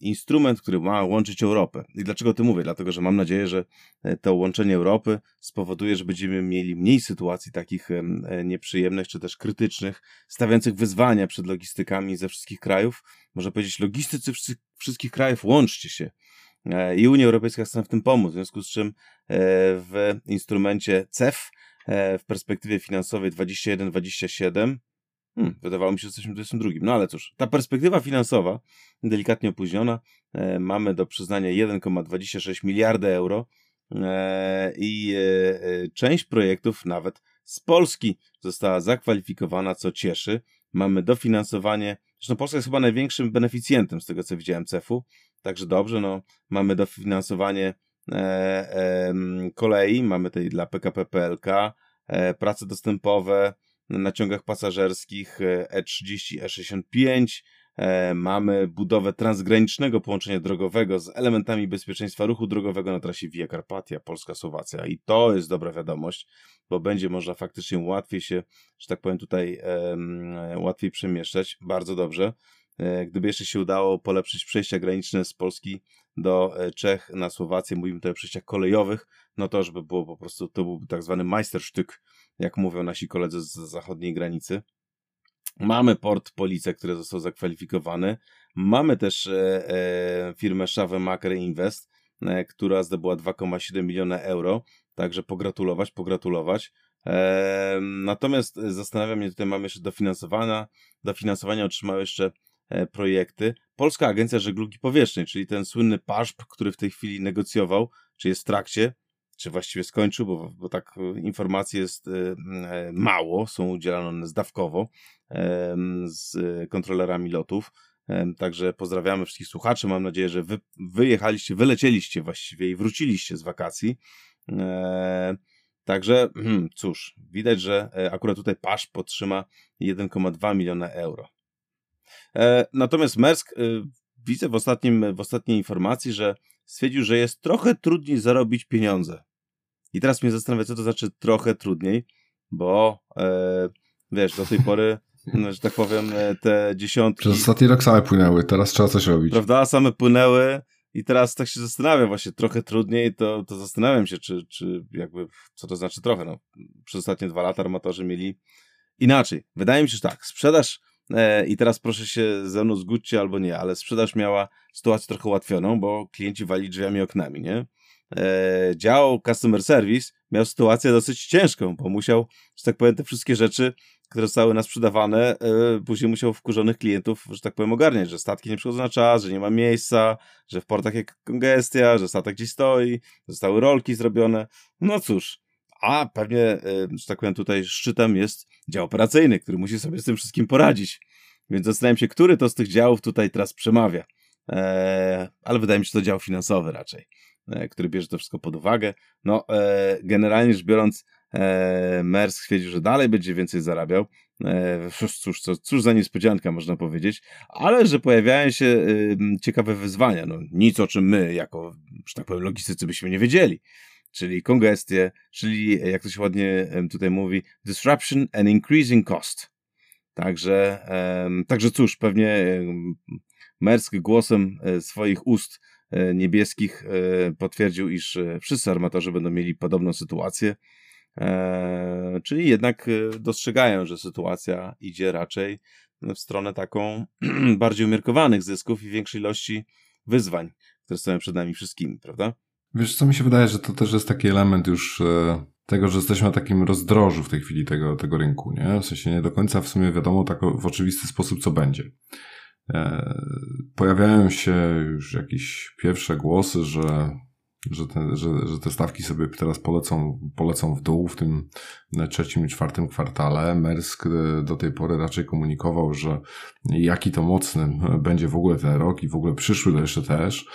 [SPEAKER 2] instrument, który ma łączyć Europę. I dlaczego to mówię? Dlatego, że mam nadzieję, że e, to łączenie Europy spowoduje, że będziemy mieli mniej sytuacji takich e, nieprzyjemnych czy też krytycznych, stawiających wyzwania przed logistykami ze wszystkich krajów. Można powiedzieć, logistycy wszystkich krajów, łączcie się. I Unia Europejska chce nam w tym pomóc, w związku z czym w instrumencie CEF w perspektywie finansowej 21-27 Hmm, wydawało mi się, że jesteśmy w 22. No ale cóż, ta perspektywa finansowa, delikatnie opóźniona, e, mamy do przyznania 1,26 miliarda euro e, i e, e, część projektów nawet z Polski została zakwalifikowana, co cieszy. Mamy dofinansowanie, zresztą Polska jest chyba największym beneficjentem z tego, co widziałem CEF-u, także dobrze, no, mamy dofinansowanie e, kolei, mamy tutaj dla PKP PLK, e, prace dostępowe, na ciągach pasażerskich E30, e E65. E, mamy budowę transgranicznego połączenia drogowego z elementami bezpieczeństwa ruchu drogowego na trasie Via Carpatia, Polska-Słowacja. I to jest dobra wiadomość, bo będzie można faktycznie łatwiej się, że tak powiem, tutaj e, łatwiej przemieszczać. Bardzo dobrze. E, gdyby jeszcze się udało polepszyć przejścia graniczne z Polski do e, Czech na Słowację, mówimy tutaj o przejściach kolejowych, no to już by było po prostu, to byłby tak zwany Meisterstück, jak mówią nasi koledzy z zachodniej granicy. Mamy port Police, który został zakwalifikowany. Mamy też e, e, firmę Schawe Invest, e, która zdobyła 2,7 miliona euro. Także pogratulować, pogratulować. E, natomiast zastanawiam mnie, tutaj mamy jeszcze dofinansowania. Dofinansowania otrzymały jeszcze e, projekty. Polska Agencja Żeglugi Powietrznej, czyli ten słynny PASZP, który w tej chwili negocjował, czy jest w trakcie, czy właściwie skończył, bo, bo tak e, informacji jest e, mało, są udzielane zdawkowo z kontrolerami lotów. Także pozdrawiamy wszystkich słuchaczy. Mam nadzieję, że wy wyjechaliście, wylecieliście właściwie i wróciliście z wakacji. E, także, hmm, cóż, widać, że akurat tutaj Pasz potrzyma 1,2 miliona euro. Natomiast Mersk widzę w, ostatnim, w ostatniej informacji, że stwierdził, że jest trochę trudniej zarobić pieniądze. I teraz mnie zastanawia, co to znaczy trochę trudniej, bo e, wiesz, do tej pory, no, że tak powiem, e, te dziesiątki...
[SPEAKER 1] Przez ostatni rok same płynęły, teraz trzeba coś robić.
[SPEAKER 2] Prawda, same płynęły i teraz tak się zastanawiam właśnie, trochę trudniej, to, to zastanawiam się, czy, czy jakby, co to znaczy trochę, no. Przez ostatnie dwa lata armatorzy mieli inaczej. Wydaje mi się, że tak, sprzedaż i teraz proszę się ze mną zgódźcie albo nie, ale sprzedaż miała sytuację trochę ułatwioną, bo klienci wali drzwiami oknami, nie? e, dział Customer Service miał sytuację dosyć ciężką, bo musiał, że tak powiem, te wszystkie rzeczy, które zostały nas sprzedawane, e, później musiał wkurzonych klientów, że tak powiem, ogarniać, że statki nie przychodzą na czas, że nie ma miejsca, że w portach jest kongestia, że statek gdzieś stoi, zostały rolki zrobione. No cóż, a pewnie, e, że tak powiem, tutaj szczytem jest dział operacyjny, który musi sobie z tym wszystkim poradzić. Więc zastanawiam się, który to z tych działów tutaj teraz przemawia. Eee, ale wydaje mi się, że to dział finansowy raczej. E, który bierze to wszystko pod uwagę. No, e, generalnie rzecz biorąc, e, Mers stwierdził, że dalej będzie więcej zarabiał. Cóż, cóż, cóż za niespodzianka, można powiedzieć, ale że pojawiają się ciekawe wyzwania. No, nic o czym my, jako, że tak powiem, logistycy byśmy nie wiedzieli. Czyli kongestie, czyli, jak to się ładnie tutaj mówi, disruption and increasing cost. Także, także cóż, pewnie Mersk głosem swoich ust E, niebieskich e, potwierdził, iż e, wszyscy armatorzy będą mieli podobną sytuację. Czyli jednak dostrzegają, że sytuacja idzie raczej w stronę taką bardziej umiarkowanych zysków i większej ilości wyzwań, które stoją przed nami wszystkimi, prawda?
[SPEAKER 1] Wiesz, co mi się wydaje, że to też jest taki element już e, tego, że jesteśmy na takim rozdrożu w tej chwili tego, tego rynku, nie? W sensie nie do końca w sumie wiadomo tak w oczywisty sposób, co będzie. E, pojawiają się już jakieś pierwsze głosy, że że te, że, że te stawki sobie teraz polecą, polecą w dół w tym trzecim i czwartym kwartale. Mersk e, do tej pory raczej komunikował, że jaki to mocny będzie w ogóle ten rok i w ogóle przyszły jeszcze też.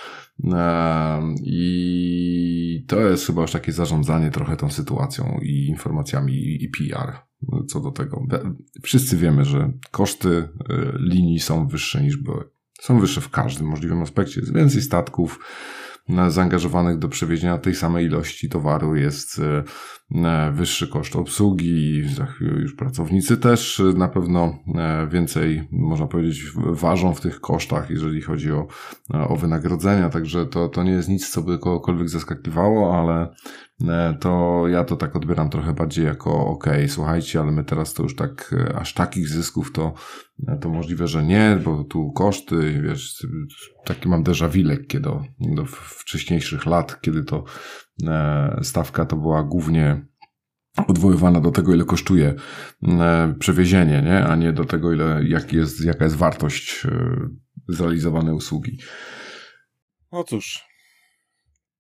[SPEAKER 1] E, I to jest chyba już takie zarządzanie trochę tą sytuacją i informacjami i PR co do tego. Wszyscy wiemy, że koszty e, linii są wyższe niż były. Są wyższe w każdym możliwym aspekcie. Jest więcej statków, zaangażowanych do przewiezienia tej samej ilości towaru jest e, wyższy koszt obsługi, już pracownicy też na pewno e, więcej, można powiedzieć, ważą w tych kosztach, jeżeli chodzi o, o wynagrodzenia, także to, to nie jest nic, co by kogokolwiek zaskakiwało, ale E, to ja to tak odbieram trochę bardziej jako ok, słuchajcie, ale my teraz to już tak, e, aż takich zysków to, e, to możliwe, że nie, bo tu koszty, wiesz, taki mam déjà vu lekkie do, do wcześniejszych lat, kiedy to stawka to była głównie odwoływana do tego, ile kosztuje przewiezienie, nie? a nie do tego, ile, jak jest, jaka jest wartość zrealizowanej usługi.
[SPEAKER 2] No cóż,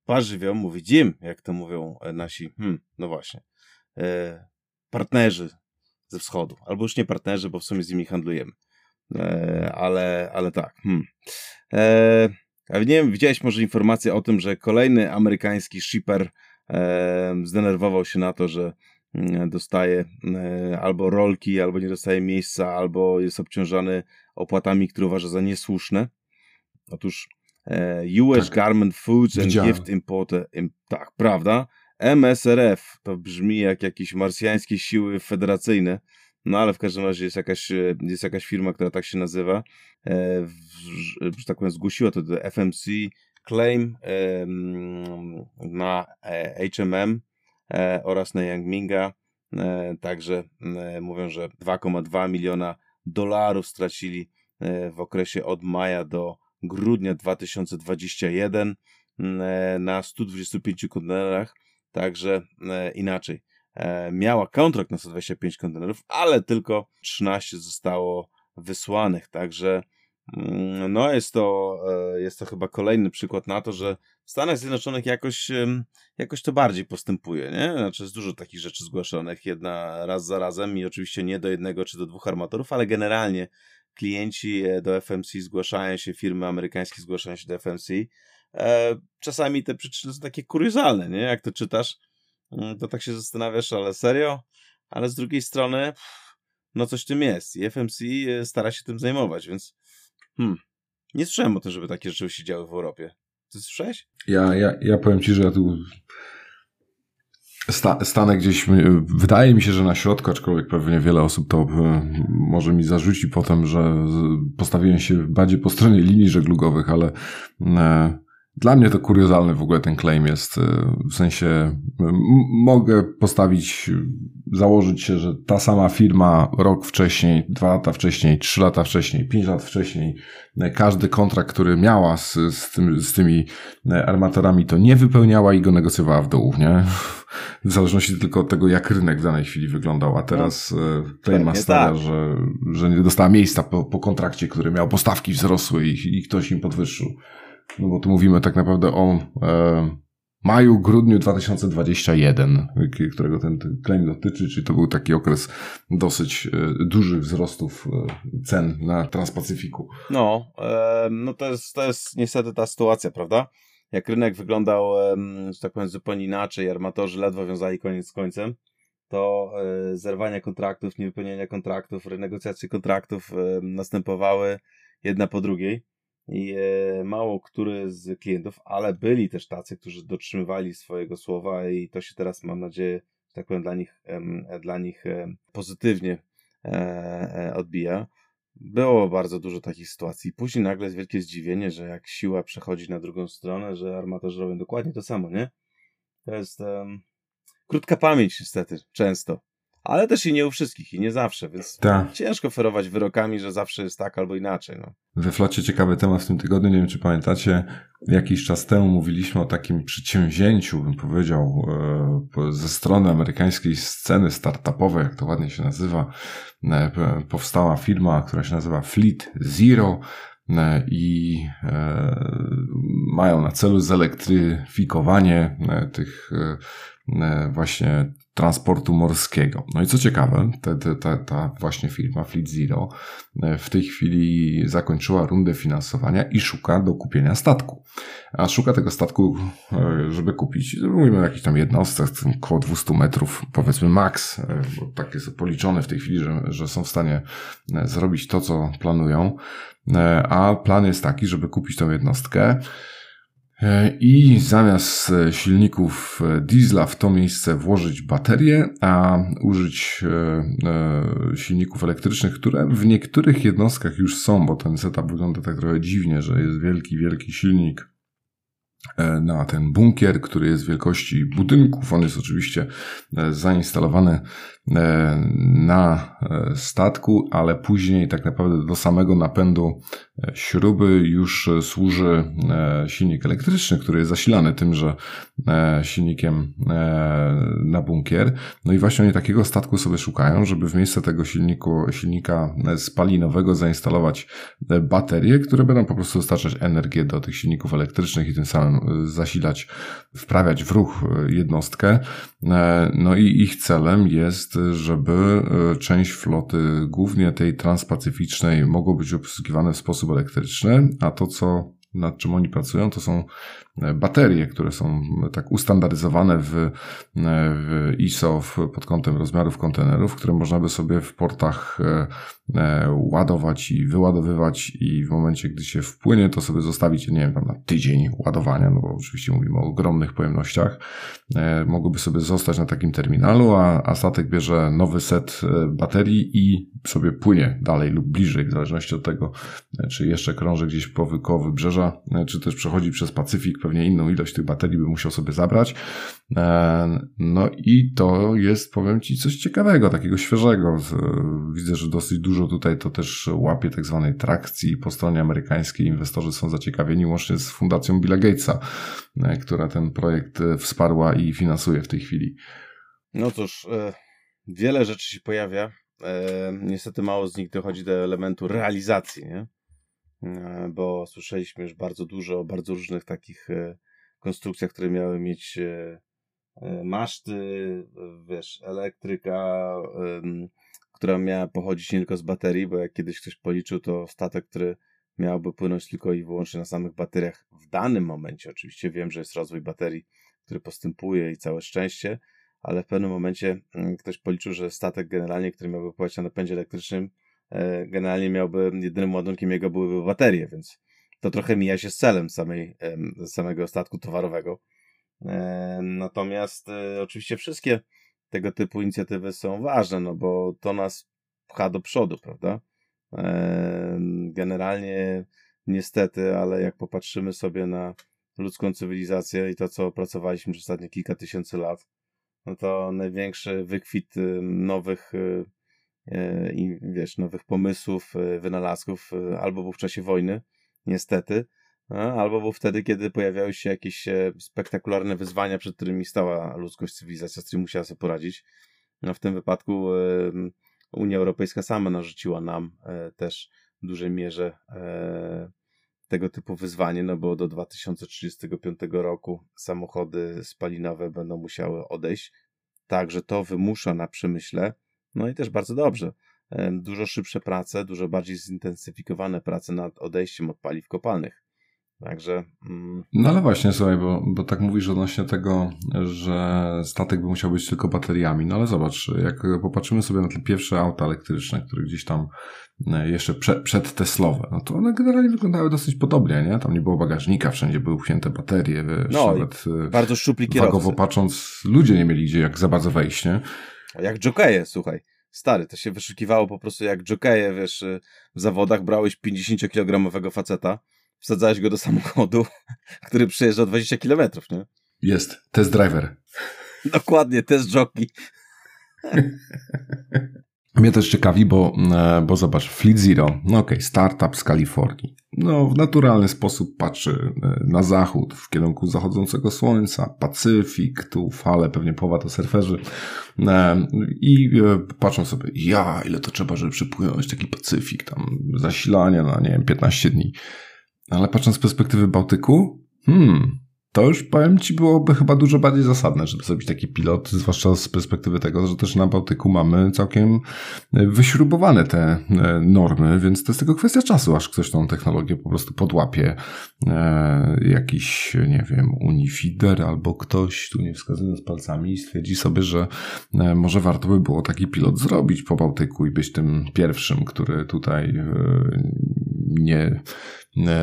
[SPEAKER 2] Parzywią mówi Jim, jak to mówią e, nasi, hmm, no właśnie, e, partnerzy ze wschodu. Albo już nie partnerzy, bo w sumie z nimi handlujemy. E, ale, ale tak. Hmm. E, a nie wiem, widziałeś może informację o tym, że kolejny amerykański shipper e, zdenerwował się na to, że mm, dostaje e, albo rolki, albo nie dostaje miejsca, albo jest obciążany opłatami, które uważa za niesłuszne. Otóż US tak. Garment Foods and Widziałem. Gift Importer, tak, prawda? MSRF, to brzmi jak jakieś marsjańskie siły federacyjne, no ale w każdym razie jest jakaś, e, jest jakaś firma, która tak się nazywa, e, że tak powiem zgłosiła to do FMC claim e, na HMM e, oraz na Yangminga, e, także mówią, że 2,2 miliona dolarów stracili w okresie od maja do grudnia 2021 mm, e, na 125 kontenerach, także e, inaczej. E, miała kontrakt na 125 kontenerów, ale tylko 13 zostało wysłanych, także mm, no jest to, jest to chyba kolejny przykład na to, że w Stanach Zjednoczonych jakoś, jakoś to bardziej postępuje, nie? Znaczy jest dużo takich rzeczy zgłaszanych, jedna raz za razem i oczywiście nie do jednego czy do dwóch armatorów, ale generalnie klienci e, do FMC zgłaszają się, firmy amerykańskie zgłaszają się do FMC. E, czasami te przyczyny są takie kuriozalne, nie? Jak to czytasz, mm, to tak się zastanawiasz, ale serio? Ale z drugiej strony, no coś w tym jest i FMC e, stara się tym zajmować, więc hmm, nie słyszałem o tym, żeby takie rzeczy się działy w Europie. Ty słyszałeś?
[SPEAKER 1] Ja, ja, ja powiem ci, że ja tu sta, stanę gdzieś, wydaje mi się, że na środku, aczkolwiek pewnie wiele osób to może mi zarzuci potem, że postawiłem się bardziej po stronie linii żeglugowych, ale dla mnie to kuriozalny w ogóle ten claim jest. E, w sensie mogę postawić, założyć się, że ta sama firma rok wcześniej, dwa lata wcześniej, trzy lata wcześniej, pięć lat wcześniej, e, każdy kontrakt, który miała z, z, tym, z tymi e, armatorami, to nie wypełniała i go negocjowała w dół, nie? W zależności tylko od tego, jak rynek w danej chwili wyglądał. A teraz no, claim ma stawia, tak. że, że nie dostała miejsca po, po kontrakcie, który miał postawki wzrosły i, i ktoś im podwyższył. No bo tu mówimy tak naprawdę o e, maju, grudniu 2021, którego ten, claim dotyczy, czyli to był taki okres dosyć e, dużych wzrostów e, cen na Transpacyfiku.
[SPEAKER 2] No, e, no to jest, to jest niestety ta sytuacja, prawda? Jak rynek wyglądał, że tak powiem, zupełnie inaczej, armatorzy ledwo wiązali koniec z końcem, to e, zerwania kontraktów, niewypełnienia kontraktów, renegocjacje kontraktów następowały jedna po drugiej i e, mało który z klientów, ale byli też tacy, którzy dotrzymywali swojego słowa i to się teraz, mam nadzieję, że tak powiem, dla nich, dla nich pozytywnie e, odbija. Było bardzo dużo takich sytuacji. Później nagle jest wielkie zdziwienie, że jak siła przechodzi na drugą stronę, że armatorzy robią dokładnie to samo, nie? To jest um, krótka pamięć niestety, często. Ale też i nie u wszystkich i nie zawsze, więc Ta. ciężko ferować wyrokami, że zawsze jest tak albo inaczej. No.
[SPEAKER 1] We flocie ciekawy temat w tym tygodniu, nie wiem czy pamiętacie, jakiś czas temu mówiliśmy o takim przedsięwzięciu, bym powiedział, e, ze strony amerykańskiej sceny startupowej, jak to ładnie się nazywa. E, powstała firma, która się nazywa Fleet Zero, e, i mają na celu zelektryfikowanie tych właśnie transportu morskiego. No i co ciekawe, ta, ta, ta właśnie firma Fleet Zero e, w tej chwili zakończyła rundę finansowania i szuka do kupienia statku. A szuka tego statku, e, żeby kupić, mówimy o jakichś tam jednostkach, około 200 metrów, powiedzmy max, e, bo tak jest policzone w tej chwili, że, że są w stanie zrobić to, co planują. A plan jest taki, żeby kupić tą jednostkę, i zamiast e, silników e, diesla w to miejsce włożyć baterie, a użyć silników elektrycznych, które w niektórych jednostkach już są, bo ten setup wygląda tak trochę dziwnie, że jest wielki, wielki silnik E, na ten bunkier, który jest wielkości budynków. On jest oczywiście e, zainstalowany e, na statku, ale później tak naprawdę do samego napędu śruby już służy silnik elektryczny, który jest zasilany tymże silnikiem na bunkier. No i właśnie oni takiego statku sobie szukają, żeby w miejsce tego silniku, silnika spalinowego zainstalować baterie, które będą po prostu dostarczać energię do tych silników elektrycznych i tym samym zasilać, wprawiać w ruch jednostkę. E, no i ich celem jest, żeby e, część floty, głównie tej transpacyficznej, mogło być obsługiwane w sposób elektryczny, a to, co nad czym oni pracują, to są baterie, które są tak ustandaryzowane w, e, w ISO pod kątem rozmiarów kontenerów, które można by sobie w portach e, ładować i wyładowywać i w momencie, gdy się wpłynie, to sobie zostawić, nie wiem, tam na tydzień ładowania, no bo oczywiście mówimy o ogromnych pojemnościach, mogłyby sobie zostać na takim terminalu, a, a statek bierze nowy set baterii i sobie płynie dalej lub bliżej, w zależności od tego, czy jeszcze krąży gdzieś po koło wybrzeża, czy też przechodzi przez Pacyfik, pewnie inną ilość tych baterii by musiał sobie zabrać. E, no i to jest, powiem Ci, coś ciekawego, takiego świeżego. Widzę, że dosyć dużo tutaj to też łapie tak zwanej trakcji po stronie amerykańskiej. Inwestorzy są zaciekawieni łącznie z Fundacją Billa Gatesa, e, która ten projekt e, wsparła i finansuje w tej chwili.
[SPEAKER 2] No cóż, wiele rzeczy się pojawia niestety mało z nich dochodzi do elementu realizacji, nie? E, bo słyszeliśmy już bardzo dużo o bardzo różnych takich e, konstrukcjach, które miały mieć maszty, wiesz, elektryka, która miała pochodzić nie tylko z baterii, bo jak kiedyś ktoś policzył, to statek, który miałby płynąć tylko i wyłącznie na samych bateriach w danym momencie. Oczywiście wiem, że jest rozwój baterii, który postępuje i całe szczęście, ale w pewnym momencie mm, ktoś policzył, że statek generalnie, który miałby pływać na napędzie elektrycznym, e, generalnie miałby, jedynym ładunkiem jego byłyby baterie, więc to trochę mija się z celem samej, samego statku towarowego. E, natomiast e, oczywiście wszystkie tego typu inicjatywy są ważne, no bo to nas pcha do przodu, prawda? Generalnie niestety, ale jak popatrzymy sobie na ludzką cywilizację i to, co opracowaliśmy przez ostatnie kilka tysięcy lat, no to największy wykwit nowych i wiesz, nowych pomysłów, wynalazków albo był w czasie wojny, niestety, albo był wtedy, kiedy pojawiały się jakieś e, spektakularne wyzwania, przed którymi stała ludzkość, cywilizacja, z którymi musiała sobie poradzić. No w tym wypadku Unia Europejska sama narzuciła nam e, też w dużej mierze e, tego typu wyzwanie, no bo do 2035 roku samochody spalinowe będą musiały odejść. Także to wymusza na przemyśle, no i też bardzo dobrze. Dużo szybsze prace, dużo bardziej zintensyfikowane prace nad odejściem od paliw kopalnych. Także.
[SPEAKER 1] Mm. No ale właśnie, słuchaj, bo, bo tak mówisz odnośnie tego, że statek by musiał być tylko bateriami. No ale zobacz, jak popatrzymy sobie na te pierwsze auta elektryczne, które gdzieś tam e, jeszcze prze, przed Teslowe, no to one generalnie wyglądały dosyć podobnie, nie? Tam nie było bagażnika, wszędzie były upchnięte baterie. Wiesz,
[SPEAKER 2] no, nawet, e, bardzo szczupli kierowcy.
[SPEAKER 1] Wagowo patrząc, ludzie nie mieli gdzie jak za bardzo wejść, nie?
[SPEAKER 2] Jak jokeje, słuchaj. Stary, to się wyszukiwało po prostu jak jokeje, wiesz, w zawodach brałeś 50-kilogramowego faceta, wsadzałeś go do samochodu, który przejeżdża 20 km, nie?
[SPEAKER 1] Jest, test driver.
[SPEAKER 2] Dokładnie, test jockey.
[SPEAKER 1] Mnie też ciekawi, bo, e, bo zobacz, Fleet Zero, no okej, okay, startup z Kalifornii. No, w naturalny sposób patrzy e, na zachód, w kierunku zachodzącego słońca, Pacyfik, tu fale, pewnie połowa to surferzy. E, I patrzą sobie, ja, ile to trzeba, żeby przypłynąć taki Pacyfik, tam zasilanie na, nie wiem, 15 dni. Ale patrząc z perspektywy Bałtyku, hmm, to już powiem Ci byłoby chyba dużo bardziej zasadne, żeby zrobić taki pilot, zwłaszcza z perspektywy tego, że też na Bałtyku mamy całkiem e, wyśrubowane te e, normy, więc to jest tylko kwestia czasu, aż ktoś tą technologię po prostu podłapie. E, jakiś, nie wiem, Unifider albo ktoś, tu nie wskazując palcami, stwierdzi sobie, że może warto by było taki pilot zrobić po Bałtyku i być tym pierwszym, który tutaj nie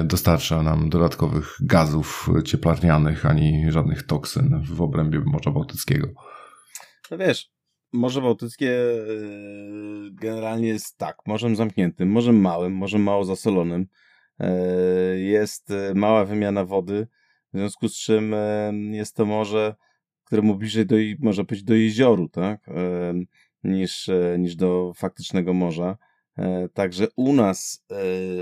[SPEAKER 1] dostarcza nam dodatkowych gazów cieplarnianych ani żadnych toksyn w obrębie Morza Bałtyckiego.
[SPEAKER 2] No wiesz, Morze Bałtyckie yy, generalnie jest tak, morzem zamkniętym, morzem małym, morzem mało zasolonym. Yy, jest yy, mała wymiana wody, w związku z czym jest to morze, któremu bliżej do, można powiedzieć, do jezioru, tak? niż, niż do faktycznego morza. E, także u nas e,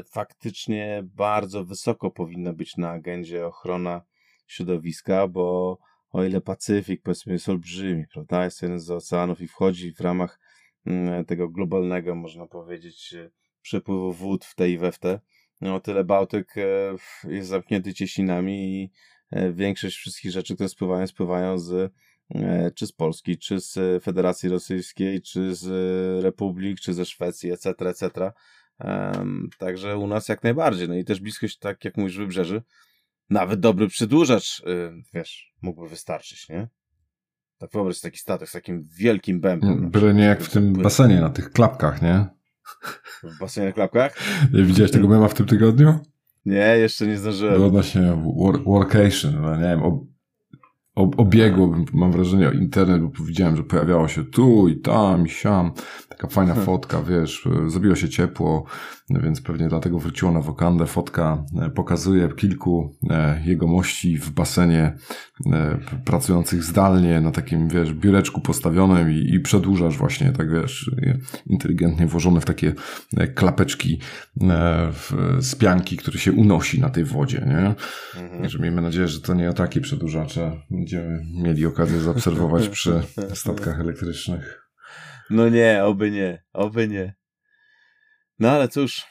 [SPEAKER 2] faktycznie bardzo wysoko powinna być na agendzie ochrona środowiska, bo o ile Pacyfik powiedzmy jest olbrzymi, prawda, jest jeden z oceanów i wchodzi w ramach mm, tego globalnego, można powiedzieć, e, przepływu wód w te i we w te, no o tyle Bałtyk jest zamknięty cieśninami i większość wszystkich rzeczy, które spływają, spływają z czy z Polski, czy z Federacji Rosyjskiej, czy z Republik, czy ze Szwecji, etc., etc. Także u nas jak najbardziej. No i też bliskość, tak jak mówisz, wybrzeży, nawet dobry przedłużacz, wiesz, mógłby wystarczyć, nie? Tak wyobraź taki statek z takim wielkim bębem.
[SPEAKER 1] Byle nie jak w tym basenie, na tych klapkach, nie?
[SPEAKER 2] W basenie na klapkach?
[SPEAKER 1] Nie widziałeś tego mema w tym tygodniu?
[SPEAKER 2] Nie, jeszcze nie zdążyłem.
[SPEAKER 1] To odnośnie work, workation, no nie wiem, obiegło, mam wrażenie, internet, bo widziałem, że pojawiało się tu i tam i siam. Taka fajna hmm. fotka, wiesz, zrobiło się ciepło, więc pewnie dlatego wróciło na wokandę. Fotka e, pokazuje kilku e, jegomości w basenie e, pracujących zdalnie na takim, wiesz, biureczku postawionym i, i przedłużasz właśnie, tak wiesz, inteligentnie włożone w takie klapeczki z pianki, który się unosi na tej wodzie, nie? Mhm. Także miejmy nadzieję, że to nie o takie przedłużacze będziemy mieli okazję zaobserwować przy statkach elektrycznych.
[SPEAKER 2] No nie, oby nie, oby nie. No ale cóż,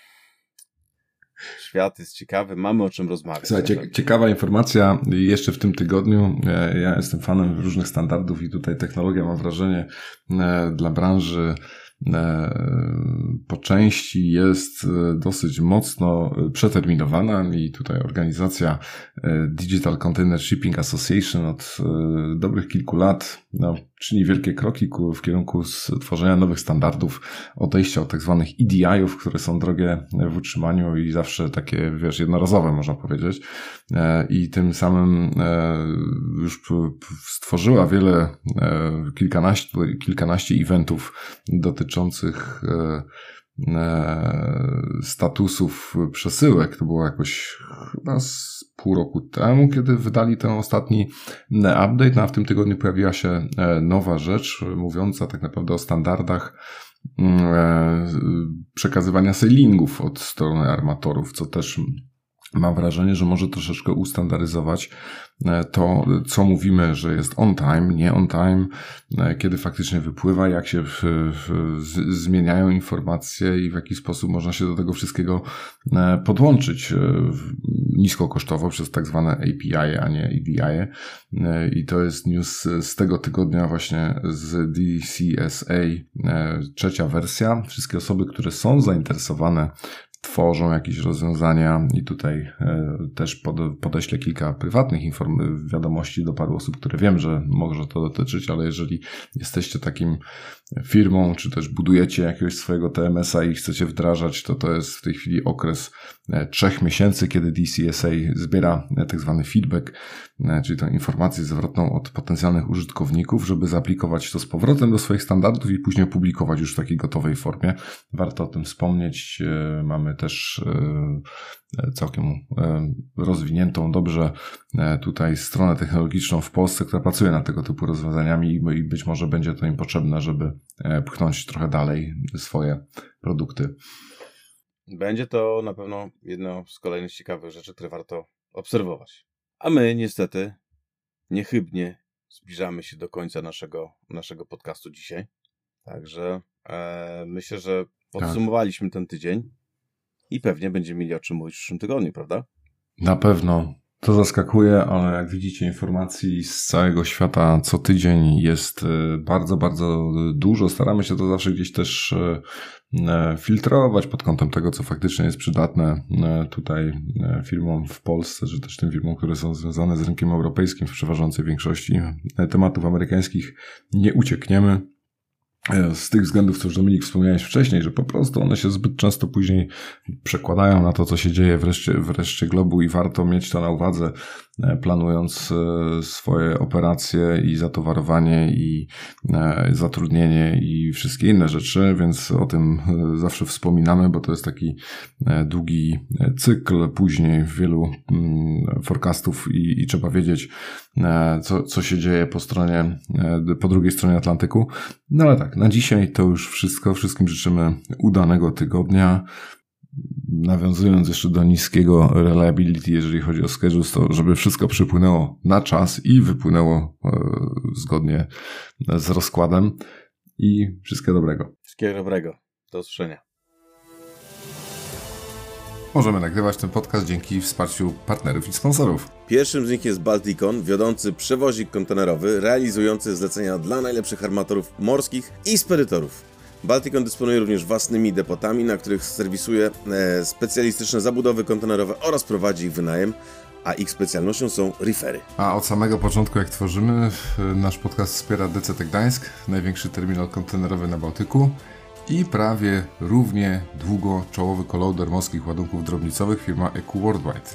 [SPEAKER 2] świat jest ciekawy, mamy o czym rozmawiać.
[SPEAKER 1] Słuchaj, ciekawa informacja jeszcze w tym tygodniu. E, ja jestem fanem różnych standardów i tutaj technologia, mam wrażenie, e, dla branży po części jest e, dosyć mocno e, przeterminowana i tutaj organizacja Digital Container Shipping Association od dobrych kilku lat no, czyni wielkie kroki w kierunku stworzenia nowych standardów, odejścia od tak zwanych EDI-ów, które są drogie w utrzymaniu i zawsze takie, wiesz, jednorazowe można powiedzieć. I tym samym już stworzyła wiele, kilkanaście, kilkanaście eventów dotyczących dotyczących e, e, statusów przesyłek. To było jakoś chyba z pół roku temu, kiedy wydali ten ostatni e, update, no a w tym tygodniu pojawiła się nowa rzecz, mówiąca tak naprawdę o standardach mm, przekazywania sailingów od strony armatorów, co też mam wrażenie, że może troszeczkę ustandaryzować e, to, co mówimy, że jest on time, nie on time, e, kiedy faktycznie wypływa, jak się w, w, z, zmieniają informacje i w jaki sposób można się do tego wszystkiego e, podłączyć niskokosztowo przez tak zwane API, a nie EDI. I to jest news z tego tygodnia właśnie z DCSA, trzecia wersja. Wszystkie osoby, które są zainteresowane tworzą jakieś rozwiązania i tutaj e, też pod, podeślę kilka prywatnych inform- wiadomości do paru osób, które wiem, że może to dotyczyć, ale jeżeli jesteście takim firmą, czy też budujecie jakiegoś swojego TMS-a i chcecie wdrażać, to to jest w tej chwili okres e, trzech miesięcy, kiedy DCSA zbiera e, tak zwany feedback, czyli tą informację zwrotną od potencjalnych użytkowników, żeby zaaplikować to z powrotem do swoich standardów i później opublikować już w takiej gotowej formie. Warto o tym wspomnieć. Mamy mamy też całkiem rozwiniętą dobrze tutaj stronę technologiczną w Polsce, która pracuje nad tego typu rozwiązaniami i być może będzie to im potrzebne, żeby pchnąć trochę dalej swoje produkty.
[SPEAKER 2] Będzie to na pewno jedno z kolejnych ciekawych rzeczy, które warto obserwować. A my niestety niechybnie zbliżamy się do końca naszego, naszego podcastu dzisiaj. Także e, myślę, że podsumowaliśmy tak. ten tydzień i pewnie będziemy mieli o czym mówić w przyszłym tygodniu, prawda?
[SPEAKER 1] Na pewno. To zaskakuje, ale jak widzicie, informacji z całego świata co tydzień jest e, bardzo, bardzo dużo. Staramy się to zawsze gdzieś też e, e, filtrować pod kątem tego, co faktycznie jest przydatne tutaj firmom w Polsce, czy też tym firmom, które są związane z rynkiem europejskim w przeważającej większości tematów amerykańskich. Nie uciekniemy. E, z tych względów, co już Dominik wspomniałeś wcześniej, że po prostu one się zbyt często później przekładają na to, co się dzieje wreszcie, wreszcie globu i warto mieć to na uwadze, planując e, swoje operacje i zatowarowanie i zatrudnienie i wszystkie inne rzeczy, więc o tym zawsze wspominamy, bo to jest taki długi cykl później wielu mm, forecastów i, i trzeba wiedzieć, co, co się dzieje po stronie, po drugiej stronie Atlantyku. No ale tak, na dzisiaj to już wszystko. Wszystkim życzymy udanego tygodnia. Nawiązując jeszcze do niskiego reliability, jeżeli chodzi o schedule, to żeby wszystko przypłynęło na czas i wypłynęło e, zgodnie z rozkładem. I wszystkiego dobrego.
[SPEAKER 2] Wszystkiego dobrego. Do usłyszenia.
[SPEAKER 1] Możemy nagrywać ten podcast dzięki wsparciu partnerów i sponsorów.
[SPEAKER 2] Pierwszym z nich jest Balticon, wiodący przewozik kontenerowy, realizujący zlecenia dla najlepszych armatorów morskich i spedytorów. Balticon dysponuje również własnymi depotami, na których serwisuje e, specjalistyczne zabudowy kontenerowe oraz prowadzi ich wynajem, a ich specjalnością są refery.
[SPEAKER 1] A od samego początku, jak tworzymy, nasz podcast wspiera DCT Gdańsk, największy terminal kontenerowy na Bałtyku i prawie równie długo czołowy kolauder morskich ładunków drobnicowych firma EQ Worldwide.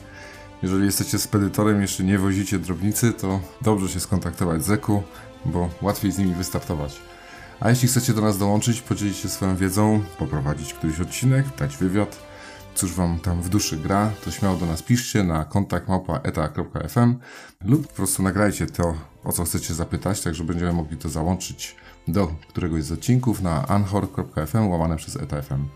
[SPEAKER 1] Jeżeli jesteście spedytorem jeszcze nie wozicie drobnicy, to dobrze się skontaktować z EQ, bo łatwiej z nimi wystartować. A jeśli chcecie do nas dołączyć, podzielić się swoją wiedzą, poprowadzić któryś odcinek, dać wywiad, cóż wam tam w duszy gra, to śmiało do nas piszcie na kontakt lub po prostu nagrajcie to, o co chcecie zapytać, tak że będziemy mogli to załączyć do któregoś z odcinków na anchor.fm łamane przez etafm.